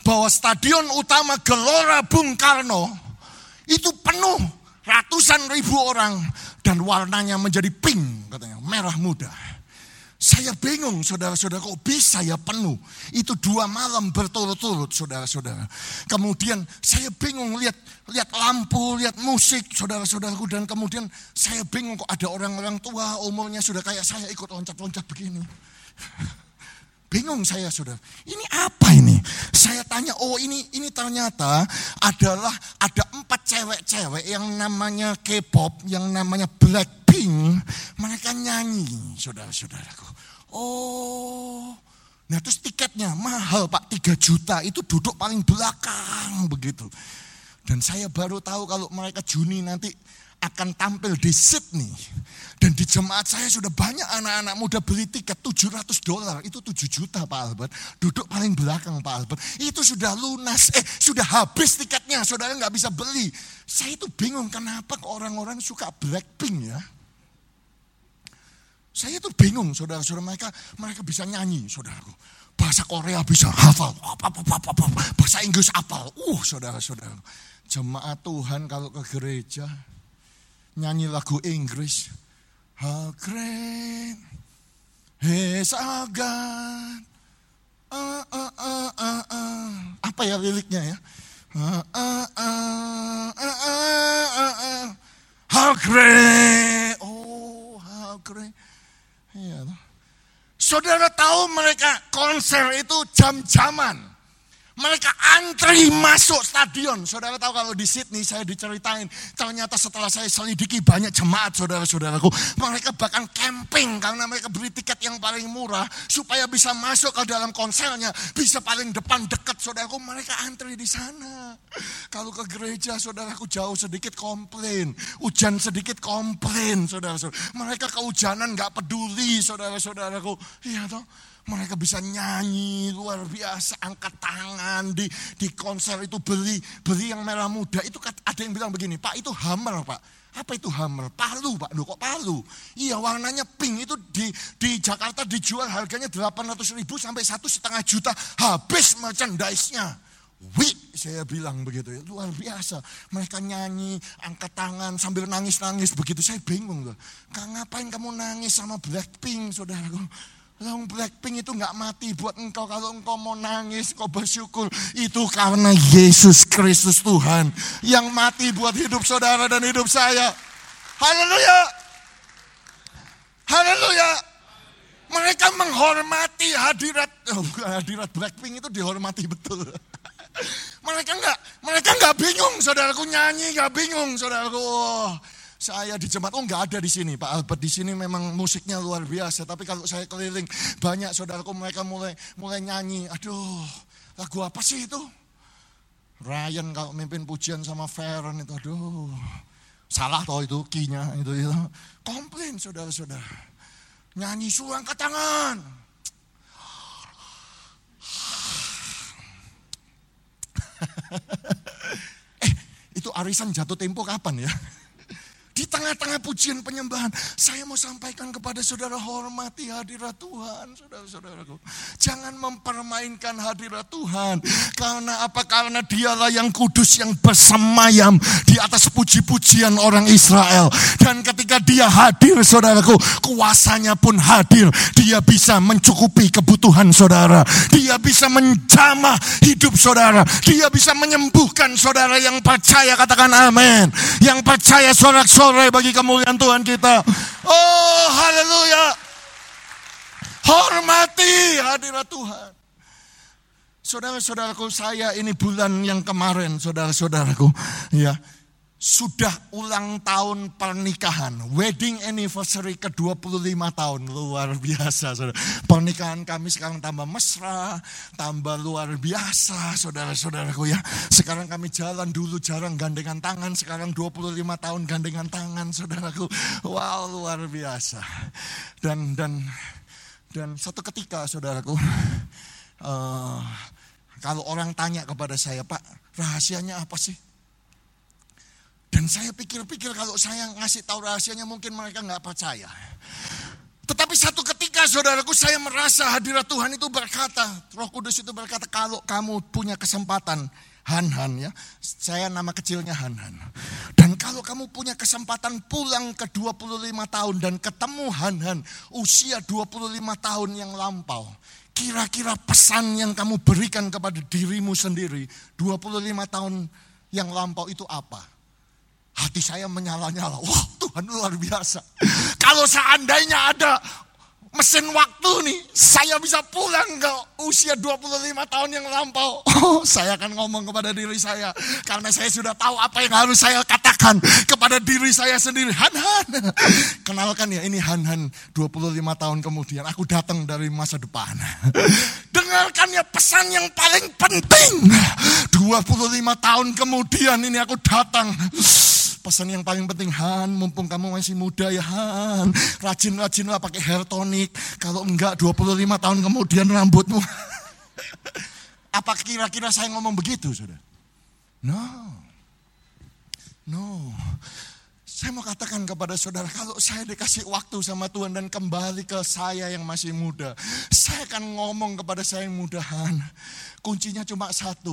Bahwa stadion utama Gelora Bung Karno itu penuh ratusan ribu orang dan warnanya menjadi pink katanya merah muda. Saya bingung saudara-saudara kok bisa ya penuh. Itu dua malam berturut-turut saudara-saudara. Kemudian saya bingung lihat lihat lampu, lihat musik saudara-saudaraku. Dan kemudian saya bingung kok ada orang-orang tua umurnya sudah kayak saya ikut loncat-loncat begini. Bingung saya saudara. Ini apa ini? Saya tanya, oh ini ini ternyata adalah ada empat cewek-cewek yang namanya K-pop, yang namanya Blackpink. Mereka nyanyi, saudara-saudaraku. Oh, nah terus tiketnya mahal pak 3 juta itu duduk paling belakang begitu. Dan saya baru tahu kalau mereka Juni nanti akan tampil di Sydney. Dan di jemaat saya sudah banyak anak-anak muda beli tiket 700 dolar. Itu 7 juta Pak Albert. Duduk paling belakang Pak Albert. Itu sudah lunas. Eh sudah habis tiketnya. Saudara nggak bisa beli. Saya itu bingung kenapa orang-orang suka Blackpink ya. Saya itu bingung saudara-saudara mereka mereka bisa nyanyi saudaraku. Bahasa Korea bisa hafal. Bahasa Inggris hafal. Uh saudara-saudara. Jemaat Tuhan kalau ke gereja nyanyi lagu Inggris. How great is our God. Uh, uh, uh, uh, uh. Apa ya liriknya ya? Uh. How great. Oh, how great. Iya. Saudara tahu mereka konser itu jam-jaman. Mereka antri masuk stadion. Saudara tahu kalau di Sydney saya diceritain. Ternyata setelah saya selidiki banyak jemaat saudara-saudaraku. Mereka bahkan camping karena mereka beli tiket yang paling murah. Supaya bisa masuk ke dalam konsernya. Bisa paling depan dekat saudaraku. Mereka antri di sana. Kalau ke gereja saudaraku jauh sedikit komplain. Hujan sedikit komplain saudara-saudara. Mereka kehujanan gak peduli saudara-saudaraku. Iya toh. Mereka bisa nyanyi luar biasa, angkat tangan di di konser itu beli beli yang merah muda. Itu ada yang bilang begini, Pak itu hammer Pak. Apa itu hammer? Palu Pak, Loh, kok palu? Iya warnanya pink itu di di Jakarta dijual harganya 800 ribu sampai satu setengah juta. Habis merchandise-nya. Wih, saya bilang begitu ya, luar biasa. Mereka nyanyi, angkat tangan sambil nangis-nangis begitu. Saya bingung loh. Ngapain kamu nangis sama Blackpink, saudaraku? Long Blackpink itu nggak mati buat engkau kalau engkau mau nangis, kau bersyukur. Itu karena Yesus Kristus Tuhan yang mati buat hidup saudara dan hidup saya. Haleluya. Haleluya. Mereka menghormati hadirat, oh, hadirat Blackpink itu dihormati betul. mereka nggak, mereka nggak bingung, saudaraku nyanyi nggak bingung, saudaraku. Oh, saya di jemaat, oh nggak ada di sini Pak Albert. Di sini memang musiknya luar biasa. Tapi kalau saya keliling, banyak saudaraku mereka mulai mulai nyanyi. Aduh, lagu apa sih itu? Ryan kalau mimpin pujian sama Feren itu, aduh. Salah toh itu kinya itu itu. Komplain saudara-saudara. Nyanyi suang ke tangan. eh, itu arisan jatuh tempo kapan ya? Di tengah-tengah pujian penyembahan, saya mau sampaikan kepada saudara hormati hadirat Tuhan, saudara-saudaraku. Jangan mempermainkan hadirat Tuhan. Karena apa? Karena dialah yang kudus yang bersemayam di atas puji-pujian orang Israel. Dan ketika dia hadir, saudaraku, kuasanya pun hadir. Dia bisa mencukupi kebutuhan saudara. Dia bisa menjamah hidup saudara. Dia bisa menyembuhkan saudara yang percaya, katakan amin. Yang percaya sorak-sorak sore bagi kemuliaan Tuhan kita. Oh, haleluya. Hormati hadirat Tuhan. Saudara-saudaraku, saya ini bulan yang kemarin, saudara-saudaraku, ya, sudah ulang tahun pernikahan, wedding anniversary ke-25 tahun, luar biasa. Saudara. Pernikahan kami sekarang tambah mesra, tambah luar biasa, saudara-saudaraku ya. Sekarang kami jalan dulu jarang gandengan tangan, sekarang 25 tahun gandengan tangan, saudaraku. Wow, luar biasa. Dan dan dan satu ketika, saudaraku, uh, kalau orang tanya kepada saya, Pak, rahasianya apa sih? Dan saya pikir-pikir kalau saya ngasih tahu rahasianya mungkin mereka nggak percaya. Tetapi satu ketika saudaraku saya merasa hadirat Tuhan itu berkata, Roh Kudus itu berkata kalau kamu punya kesempatan Han-Han ya. Saya nama kecilnya Han-Han. Dan kalau kamu punya kesempatan pulang ke 25 tahun dan ketemu Han-Han usia 25 tahun yang lampau. Kira-kira pesan yang kamu berikan kepada dirimu sendiri 25 tahun yang lampau itu apa? Hati saya menyala-nyala. Wah Tuhan luar biasa. Kalau seandainya ada mesin waktu nih, saya bisa pulang ke usia 25 tahun yang lampau. Oh, saya akan ngomong kepada diri saya. Karena saya sudah tahu apa yang harus saya katakan kepada diri saya sendiri. Han Han. Kenalkan ya, ini Han Han 25 tahun kemudian. Aku datang dari masa depan. Dengarkan ya pesan yang paling penting. 25 tahun kemudian ini aku datang pesan yang paling penting Han, mumpung kamu masih muda ya Han, rajin-rajinlah pakai hair tonic. Kalau enggak 25 tahun kemudian rambutmu. Apa kira-kira saya ngomong begitu, Saudara? No. No. Saya mau katakan kepada saudara, kalau saya dikasih waktu sama Tuhan dan kembali ke saya yang masih muda, saya akan ngomong kepada saya yang mudahan. Kuncinya cuma satu,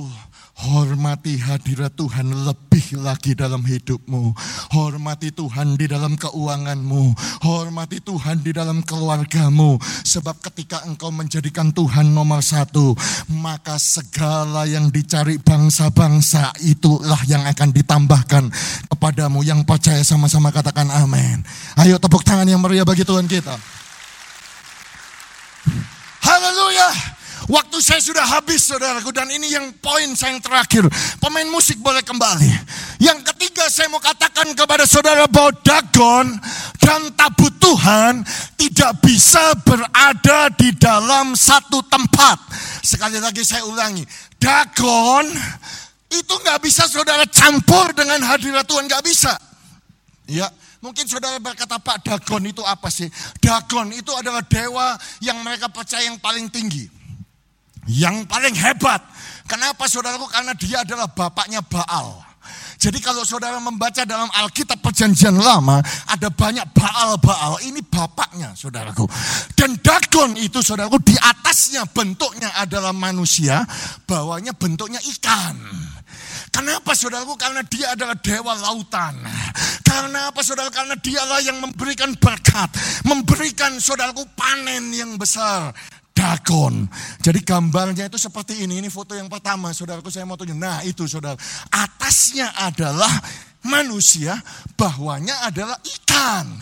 hormati hadirat Tuhan lebih lagi dalam hidupmu. Hormati Tuhan di dalam keuanganmu, hormati Tuhan di dalam keluargamu. Sebab ketika engkau menjadikan Tuhan nomor satu, maka segala yang dicari bangsa-bangsa itulah yang akan ditambahkan kepadamu. Yang percaya sama-sama katakan amin. Ayo tepuk tangan yang meriah bagi Tuhan kita. Haleluya. Waktu saya sudah habis saudaraku dan ini yang poin saya yang terakhir. Pemain musik boleh kembali. Yang ketiga saya mau katakan kepada saudara bahwa Dagon dan tabut Tuhan tidak bisa berada di dalam satu tempat. Sekali lagi saya ulangi. Dagon itu nggak bisa saudara campur dengan hadirat Tuhan. nggak bisa. Ya, Mungkin saudara berkata, Pak Dagon itu apa sih? Dagon itu adalah dewa yang mereka percaya yang paling tinggi yang paling hebat. Kenapa saudaraku? Karena dia adalah bapaknya Baal. Jadi kalau saudara membaca dalam Alkitab perjanjian lama, ada banyak Baal-Baal. Ini bapaknya saudaraku. Dan Dagon itu saudaraku di atasnya bentuknya adalah manusia, bawahnya bentuknya ikan. Kenapa saudaraku? Karena dia adalah dewa lautan. Karena apa saudara? Karena dialah yang memberikan berkat. Memberikan saudaraku panen yang besar dagon. Jadi gambarnya itu seperti ini. Ini foto yang pertama, saudaraku saya mau tunjuk. Nah itu saudara. Atasnya adalah manusia, bawahnya adalah ikan.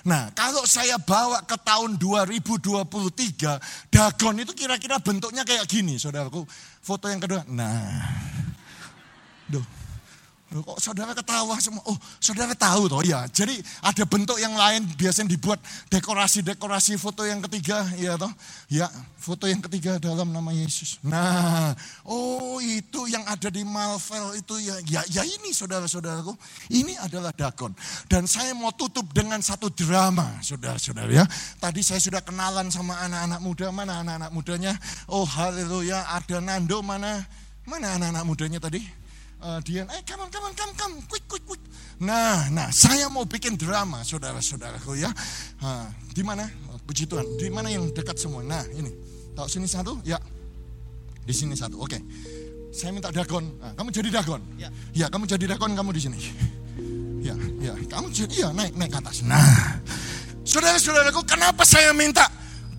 Nah, kalau saya bawa ke tahun 2023, dagon itu kira-kira bentuknya kayak gini, saudaraku. Foto yang kedua. Nah, duh, Kok saudara ketawa semua? Oh, saudara tahu toh ya. Jadi ada bentuk yang lain biasanya dibuat dekorasi-dekorasi foto yang ketiga, ya toh? Ya, foto yang ketiga dalam nama Yesus. Nah, oh itu yang ada di Marvel itu ya, ya, ya ini saudara-saudaraku. Ini adalah Dagon. Dan saya mau tutup dengan satu drama, saudara-saudara ya. Tadi saya sudah kenalan sama anak-anak muda, mana anak-anak mudanya? Oh haleluya, ada Nando mana? Mana anak-anak mudanya tadi? Uh, Dian, eh come on, come on, come, come, quick, quick, quick. Nah, nah, saya mau bikin drama, saudara-saudaraku ya. Uh, di mana? Oh, puji Tuhan, di mana yang dekat semua? Nah, ini. Tahu sini satu? Ya. Di sini satu. Oke. Okay. Saya minta dagon. Nah, kamu jadi dagon. Ya. ya, kamu jadi dagon, kamu di sini. Ya, ya, kamu jadi ya naik naik ke atas. Nah, saudara-saudaraku, kenapa saya minta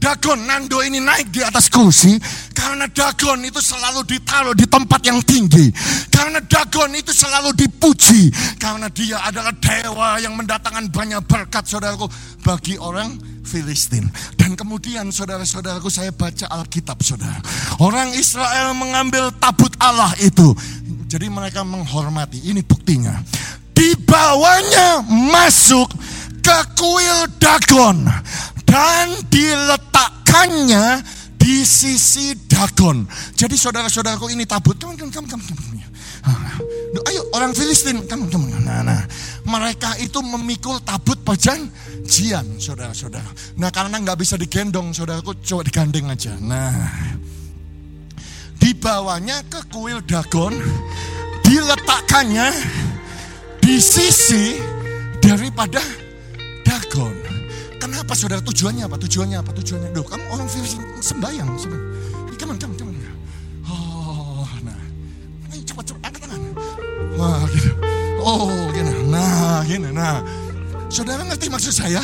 Dagon Nando ini naik di atas kursi karena Dagon itu selalu ditaruh di tempat yang tinggi. Karena Dagon itu selalu dipuji karena dia adalah dewa yang mendatangkan banyak berkat saudaraku bagi orang Filistin. Dan kemudian saudara-saudaraku saya baca Alkitab saudara. Orang Israel mengambil tabut Allah itu. Jadi mereka menghormati. Ini buktinya. Dibawanya masuk ke kuil Dagon dan diletakkannya di sisi Dagon. Jadi saudara-saudaraku ini tabut. Kamu, kamu, kamu, kamu, kamu. Ayo orang Filistin, kamu, kamu. Nah, nah. Mereka itu memikul tabut perjanjian, saudara-saudara. Nah karena nggak bisa digendong, saudaraku coba digandeng aja. Nah, dibawanya ke kuil Dagon, diletakkannya di sisi daripada Dagon. Kenapa saudara tujuannya apa? Tujuannya apa? Tujuannya, Duh, kamu orang sembayang. sembayang. On, come on. Oh, nah. Ayo cepat, cepat, angkat tangan. Wah, gitu. Oh, gini. Nah, gini. Nah, saudara ngerti maksud saya?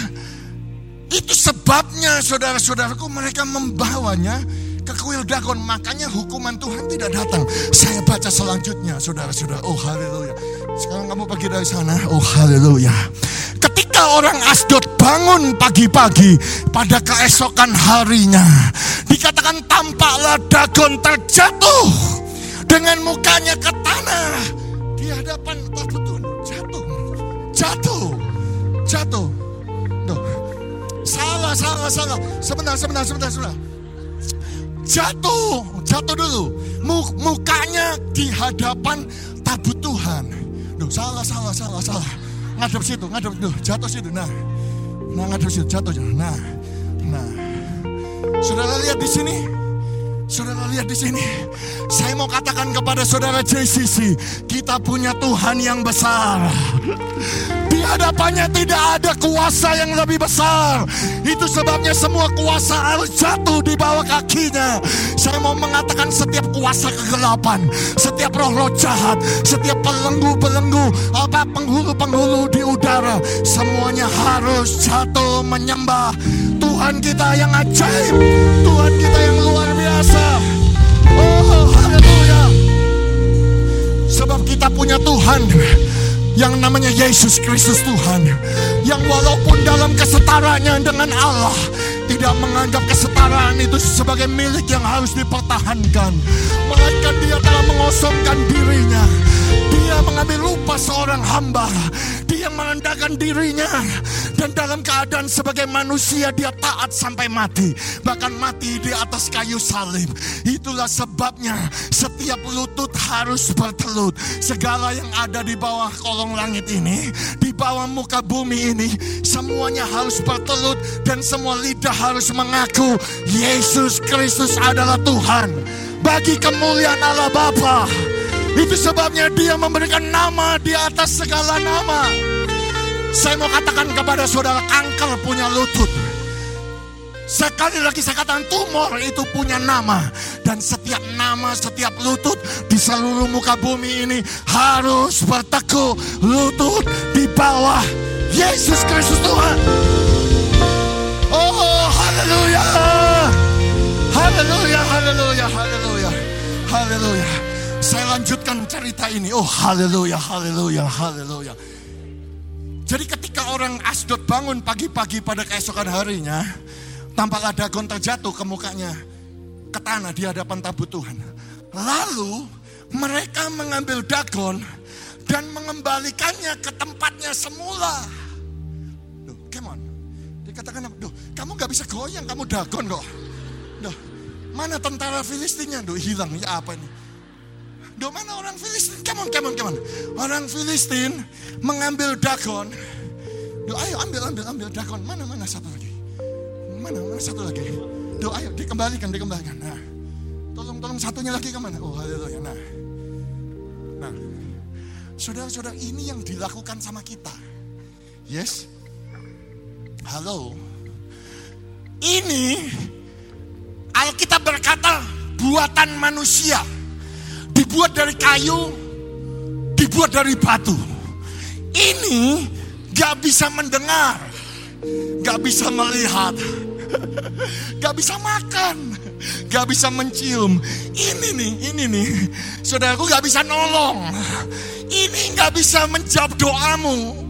Itu sebabnya saudara-saudaraku mereka membawanya ke kuil Dagon. Makanya hukuman Tuhan tidak datang. Saya baca selanjutnya, saudara-saudara. Oh, haleluya. Sekarang kamu pergi dari sana. Oh, haleluya. Ketika orang Asdod bangun pagi-pagi pada keesokan harinya, dikatakan tampaklah Dagon terjatuh dengan mukanya ke tanah di hadapan betul jatuh, jatuh, jatuh. Tuh. Salah, salah, salah. Sebentar, sebentar, sebentar, sebentar. Jatuh, jatuh dulu. Mukanya di hadapan tabut Tuhan. Duh, salah, salah, salah, salah ngadep situ, ngadep tuh, jatuh situ. Nah, nah ngadep situ, jatuh. Nah, nah. Saudara lihat di sini, saudara lihat di sini. Saya mau katakan kepada saudara JCC, kita punya Tuhan yang besar. Hadapannya tidak ada kuasa yang lebih besar. Itu sebabnya semua kuasa harus jatuh di bawah kakinya. Saya mau mengatakan setiap kuasa kegelapan, setiap roh-roh jahat, setiap pelenggu-pelenggu, apa penghulu-penghulu di udara, semuanya harus jatuh menyembah Tuhan kita yang ajaib, Tuhan kita yang luar biasa. Oh, haleluya. Sebab kita punya Tuhan yang namanya Yesus Kristus Tuhan. Yang walaupun dalam kesetaranya dengan Allah tidak menganggap kesetaraan itu sebagai milik yang harus dipertahankan. Melainkan dia telah mengosongkan dirinya dia mengambil lupa seorang hamba. Dia merendahkan dirinya. Dan dalam keadaan sebagai manusia dia taat sampai mati. Bahkan mati di atas kayu salib. Itulah sebabnya setiap lutut harus bertelut. Segala yang ada di bawah kolong langit ini di bawah muka bumi ini semuanya harus bertelut dan semua lidah harus mengaku Yesus Kristus adalah Tuhan. Bagi kemuliaan Allah Bapa itu sebabnya dia memberikan nama di atas segala nama. Saya mau katakan kepada saudara, kanker punya lutut. Sekali lagi saya katakan tumor itu punya nama. Dan setiap nama, setiap lutut di seluruh muka bumi ini harus berteguh lutut di bawah Yesus Kristus Tuhan. Oh, haleluya. Haleluya, haleluya, haleluya. Haleluya. Saya lanjutkan cerita ini. Oh haleluya, haleluya, haleluya. Jadi ketika orang Asdod bangun pagi-pagi pada keesokan harinya, tampaklah Dagon terjatuh ke mukanya ke tanah di hadapan tabut Tuhan. Lalu mereka mengambil Dagon dan mengembalikannya ke tempatnya semula. Duh, come on. Dikatakan, duh, kamu gak bisa goyang, kamu dagon kok. Duh, mana tentara Filistinnya? Duh, hilang, ya apa ini? Duh, mana orang Filistin? Come on, come on, come on. Orang Filistin mengambil dagon. Duh, ayo ambil, ambil, ambil dagon. Mana, mana satu lagi? Mana, mana satu lagi? Duh, ayo dikembalikan, dikembalikan. Nah, tolong, tolong satunya lagi ke mana? Oh, haleluya. Nah, nah, saudara-saudara ini yang dilakukan sama kita. Yes, Halo. Ini Alkitab berkata buatan manusia. Dibuat dari kayu, dibuat dari batu. Ini gak bisa mendengar, gak bisa melihat, gak bisa makan, gak bisa mencium. Ini nih, ini nih, saudaraku gak bisa nolong. Ini gak bisa menjawab doamu.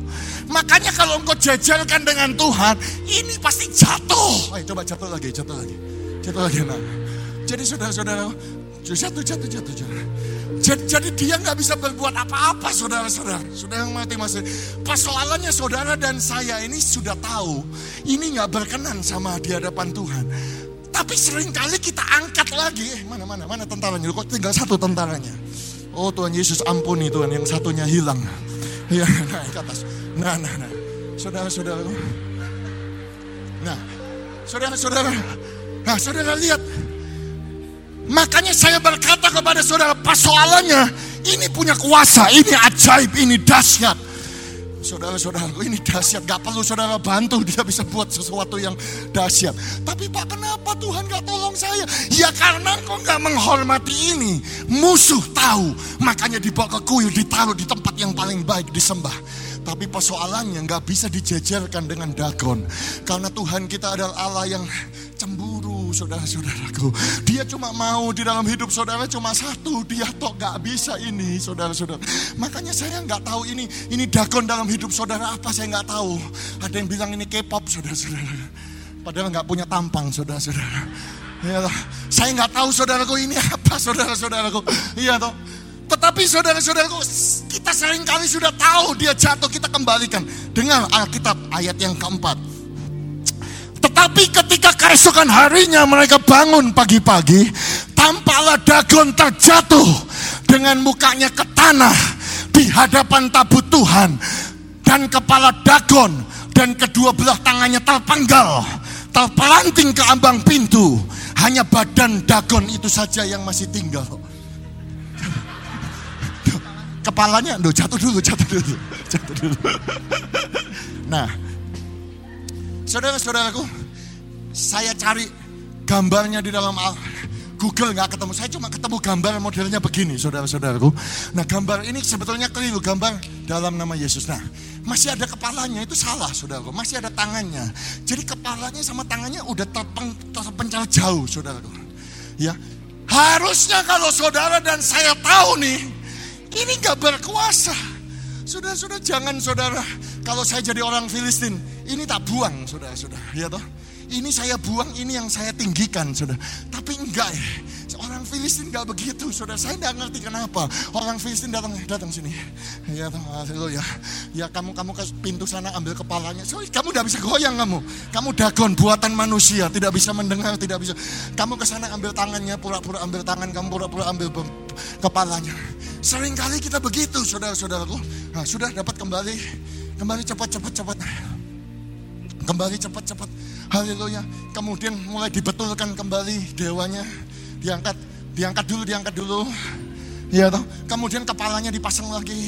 Makanya kalau engkau jajalkan dengan Tuhan, ini pasti jatuh. Ayo coba jatuh lagi, jatuh lagi. Jatuh lagi. Nah. Jadi saudara-saudara, jatuh, jatuh, jatuh, jatuh. Jadi, jadi dia nggak bisa berbuat apa-apa saudara-saudara. Saudara yang mati masih. Persoalannya saudara dan saya ini sudah tahu. Ini nggak berkenan sama di hadapan Tuhan. Tapi sering kali kita angkat lagi. Eh, mana, mana, mana tentaranya? Kok tinggal satu tentaranya? Oh Tuhan Yesus ampuni Tuhan, yang satunya hilang. Iya, naik ke atas. Nah, nah, nah. Saudara-saudara. Nah, saudara-saudara. Nah, saudara lihat. Makanya saya berkata kepada saudara, persoalannya ini punya kuasa, ini ajaib, ini dahsyat. Saudara-saudara, ini dahsyat. Gak perlu saudara bantu, dia bisa buat sesuatu yang dahsyat. Tapi Pak, kenapa Tuhan gak tolong saya? Ya karena kau gak menghormati ini. Musuh tahu, makanya dibawa ke kuil, ditaruh di tempat yang paling baik disembah. Tapi persoalannya nggak bisa dijejerkan dengan dagon. Karena Tuhan kita adalah Allah yang cemburu saudara-saudaraku. Dia cuma mau di dalam hidup saudara cuma satu. Dia tok nggak bisa ini saudara-saudara. Makanya saya nggak tahu ini ini dagon dalam hidup saudara apa saya nggak tahu. Ada yang bilang ini K-pop saudara-saudara. Padahal nggak punya tampang saudara-saudara. Ya, saya nggak tahu saudaraku ini apa saudara-saudaraku. Iya toh. Tetapi saudara-saudaraku, kita sering kali sudah tahu dia jatuh, kita kembalikan. Dengan Alkitab ayat yang keempat. Tetapi ketika keesokan harinya mereka bangun pagi-pagi, tampaklah Dagon terjatuh dengan mukanya ke tanah di hadapan tabut Tuhan. Dan kepala Dagon dan kedua belah tangannya terpenggal, terpelanting ke ambang pintu. Hanya badan Dagon itu saja yang masih tinggal kepalanya do jatuh dulu, jatuh dulu, jatuh dulu. Nah, saudara-saudaraku, saya cari gambarnya di dalam Google nggak ketemu. Saya cuma ketemu gambar modelnya begini, saudara-saudaraku. Nah, gambar ini sebetulnya keliru gambar dalam nama Yesus. Nah, masih ada kepalanya itu salah, saudaraku. Masih ada tangannya. Jadi kepalanya sama tangannya udah terpeng, terpencar jauh, saudaraku. Ya, harusnya kalau saudara dan saya tahu nih, ini gak berkuasa. Sudah-sudah jangan saudara. Kalau saya jadi orang Filistin, ini tak buang saudara-saudara. Ya toh? Ini saya buang, ini yang saya tinggikan saudara. Tapi enggak ya. Orang Filistin gak begitu saudara. Saya gak ngerti kenapa. Orang Filistin datang datang sini. Ya toh, ya. Ya kamu kamu ke pintu sana ambil kepalanya. So, kamu gak bisa goyang kamu. Kamu dagon buatan manusia, tidak bisa mendengar, tidak bisa. Kamu ke sana ambil tangannya, pura-pura ambil tangan, kamu pura-pura ambil kepalanya. Seringkali kita begitu, saudara-saudaraku. Nah, sudah dapat kembali, kembali cepat, cepat, cepat. Kembali cepat, cepat. Haleluya. Kemudian mulai dibetulkan kembali dewanya. Diangkat, diangkat dulu, diangkat dulu. Ya toh. Kemudian kepalanya dipasang lagi.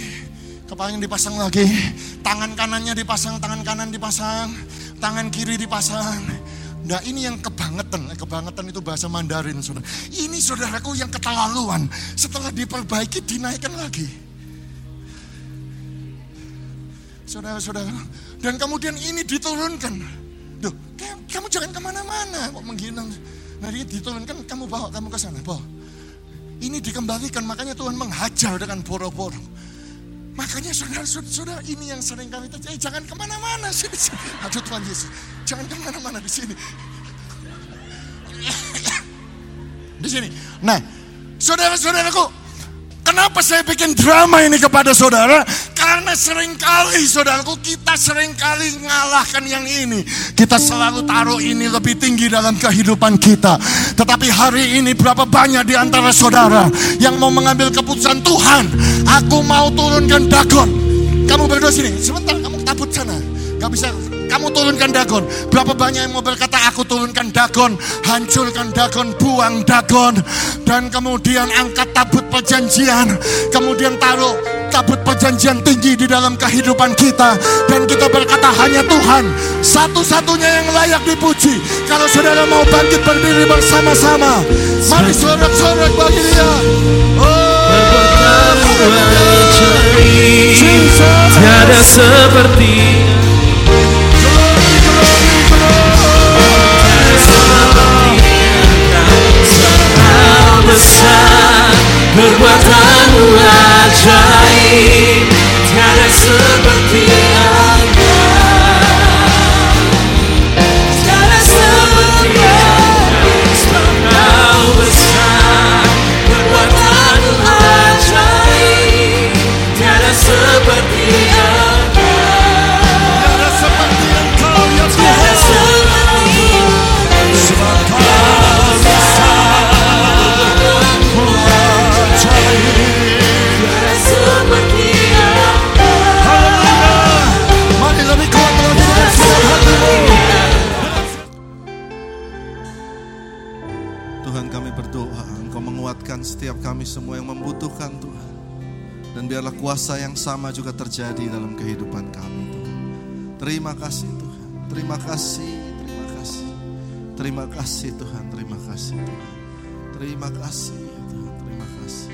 Kepalanya dipasang lagi. Tangan kanannya dipasang, tangan kanan dipasang. Tangan kiri dipasang Nah ini yang kebangetan, kebangetan itu bahasa Mandarin saudara. Ini saudaraku yang keterlaluan. Setelah diperbaiki dinaikkan lagi. Saudara-saudara. Dan kemudian ini diturunkan. Duh, kamu jangan ke mana-mana kok menghina. Nah ini diturunkan, kamu bawa kamu ke sana, bawa. Ini dikembalikan, makanya Tuhan menghajar dengan boro-boro. Makanya saudara-saudara ini yang sering kami terjadi. Jangan ke mana-mana sini. Aduh Tuhan Yesus. Jangan ke mana-mana di sini. Di sini. Nah, saudara-saudaraku. Kenapa saya bikin drama ini kepada saudara? Karena sering kali saudaraku kita sering kali ngalahkan yang ini. Kita selalu taruh ini lebih tinggi dalam kehidupan kita. Tetapi hari ini berapa banyak di antara saudara yang mau mengambil keputusan Tuhan. Aku mau turunkan Dagon. Kamu berdua sini, sebentar kamu tabut sana. Gak bisa kamu turunkan Dagon. Berapa banyak yang mau berkata, aku turunkan Dagon, hancurkan Dagon, buang Dagon. Dan kemudian angkat tabut perjanjian. Kemudian taruh tabut perjanjian tinggi di dalam kehidupan kita. Dan kita berkata, hanya Tuhan satu-satunya yang layak dipuji. Kalau saudara mau bangkit berdiri bersama-sama. Mari sorak-sorak bagi dia. Oh, Tiada seperti besar Perbuatanmu ajaib Tiada biarlah kuasa yang sama juga terjadi dalam kehidupan kami Tuhan. Terima kasih Tuhan. Terima kasih Terima kasih. Terima kasih Tuhan. Terima kasih Tuhan. Terima kasih ya Tuhan. Terima kasih.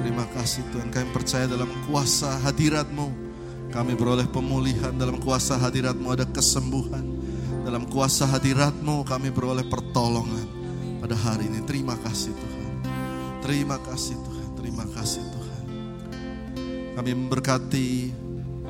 Terima kasih Tuhan. Kami percaya dalam kuasa hadiratmu. Kami beroleh pemulihan Dalam kuasa hadiratmu. Ada kesembuhan Dalam kuasa hadiratmu. Kami beroleh pertolongan pada hari ini. Terima kasih Tuhan. Terima kasih Tuhan. Terima kasih Tuhan. Kami memberkati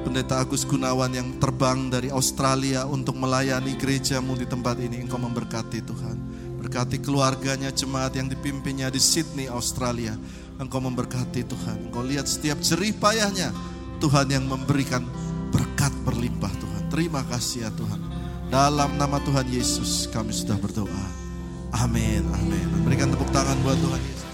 Pendeta Agus Gunawan yang terbang dari Australia untuk melayani gerejamu di tempat ini. Engkau memberkati Tuhan. Berkati keluarganya, jemaat yang dipimpinnya di Sydney, Australia. Engkau memberkati Tuhan. Engkau lihat setiap jerih payahnya. Tuhan yang memberikan berkat berlimpah Tuhan. Terima kasih ya Tuhan. Dalam nama Tuhan Yesus kami sudah berdoa. Amin, amin. Berikan tepuk tangan buat Tuhan Yesus.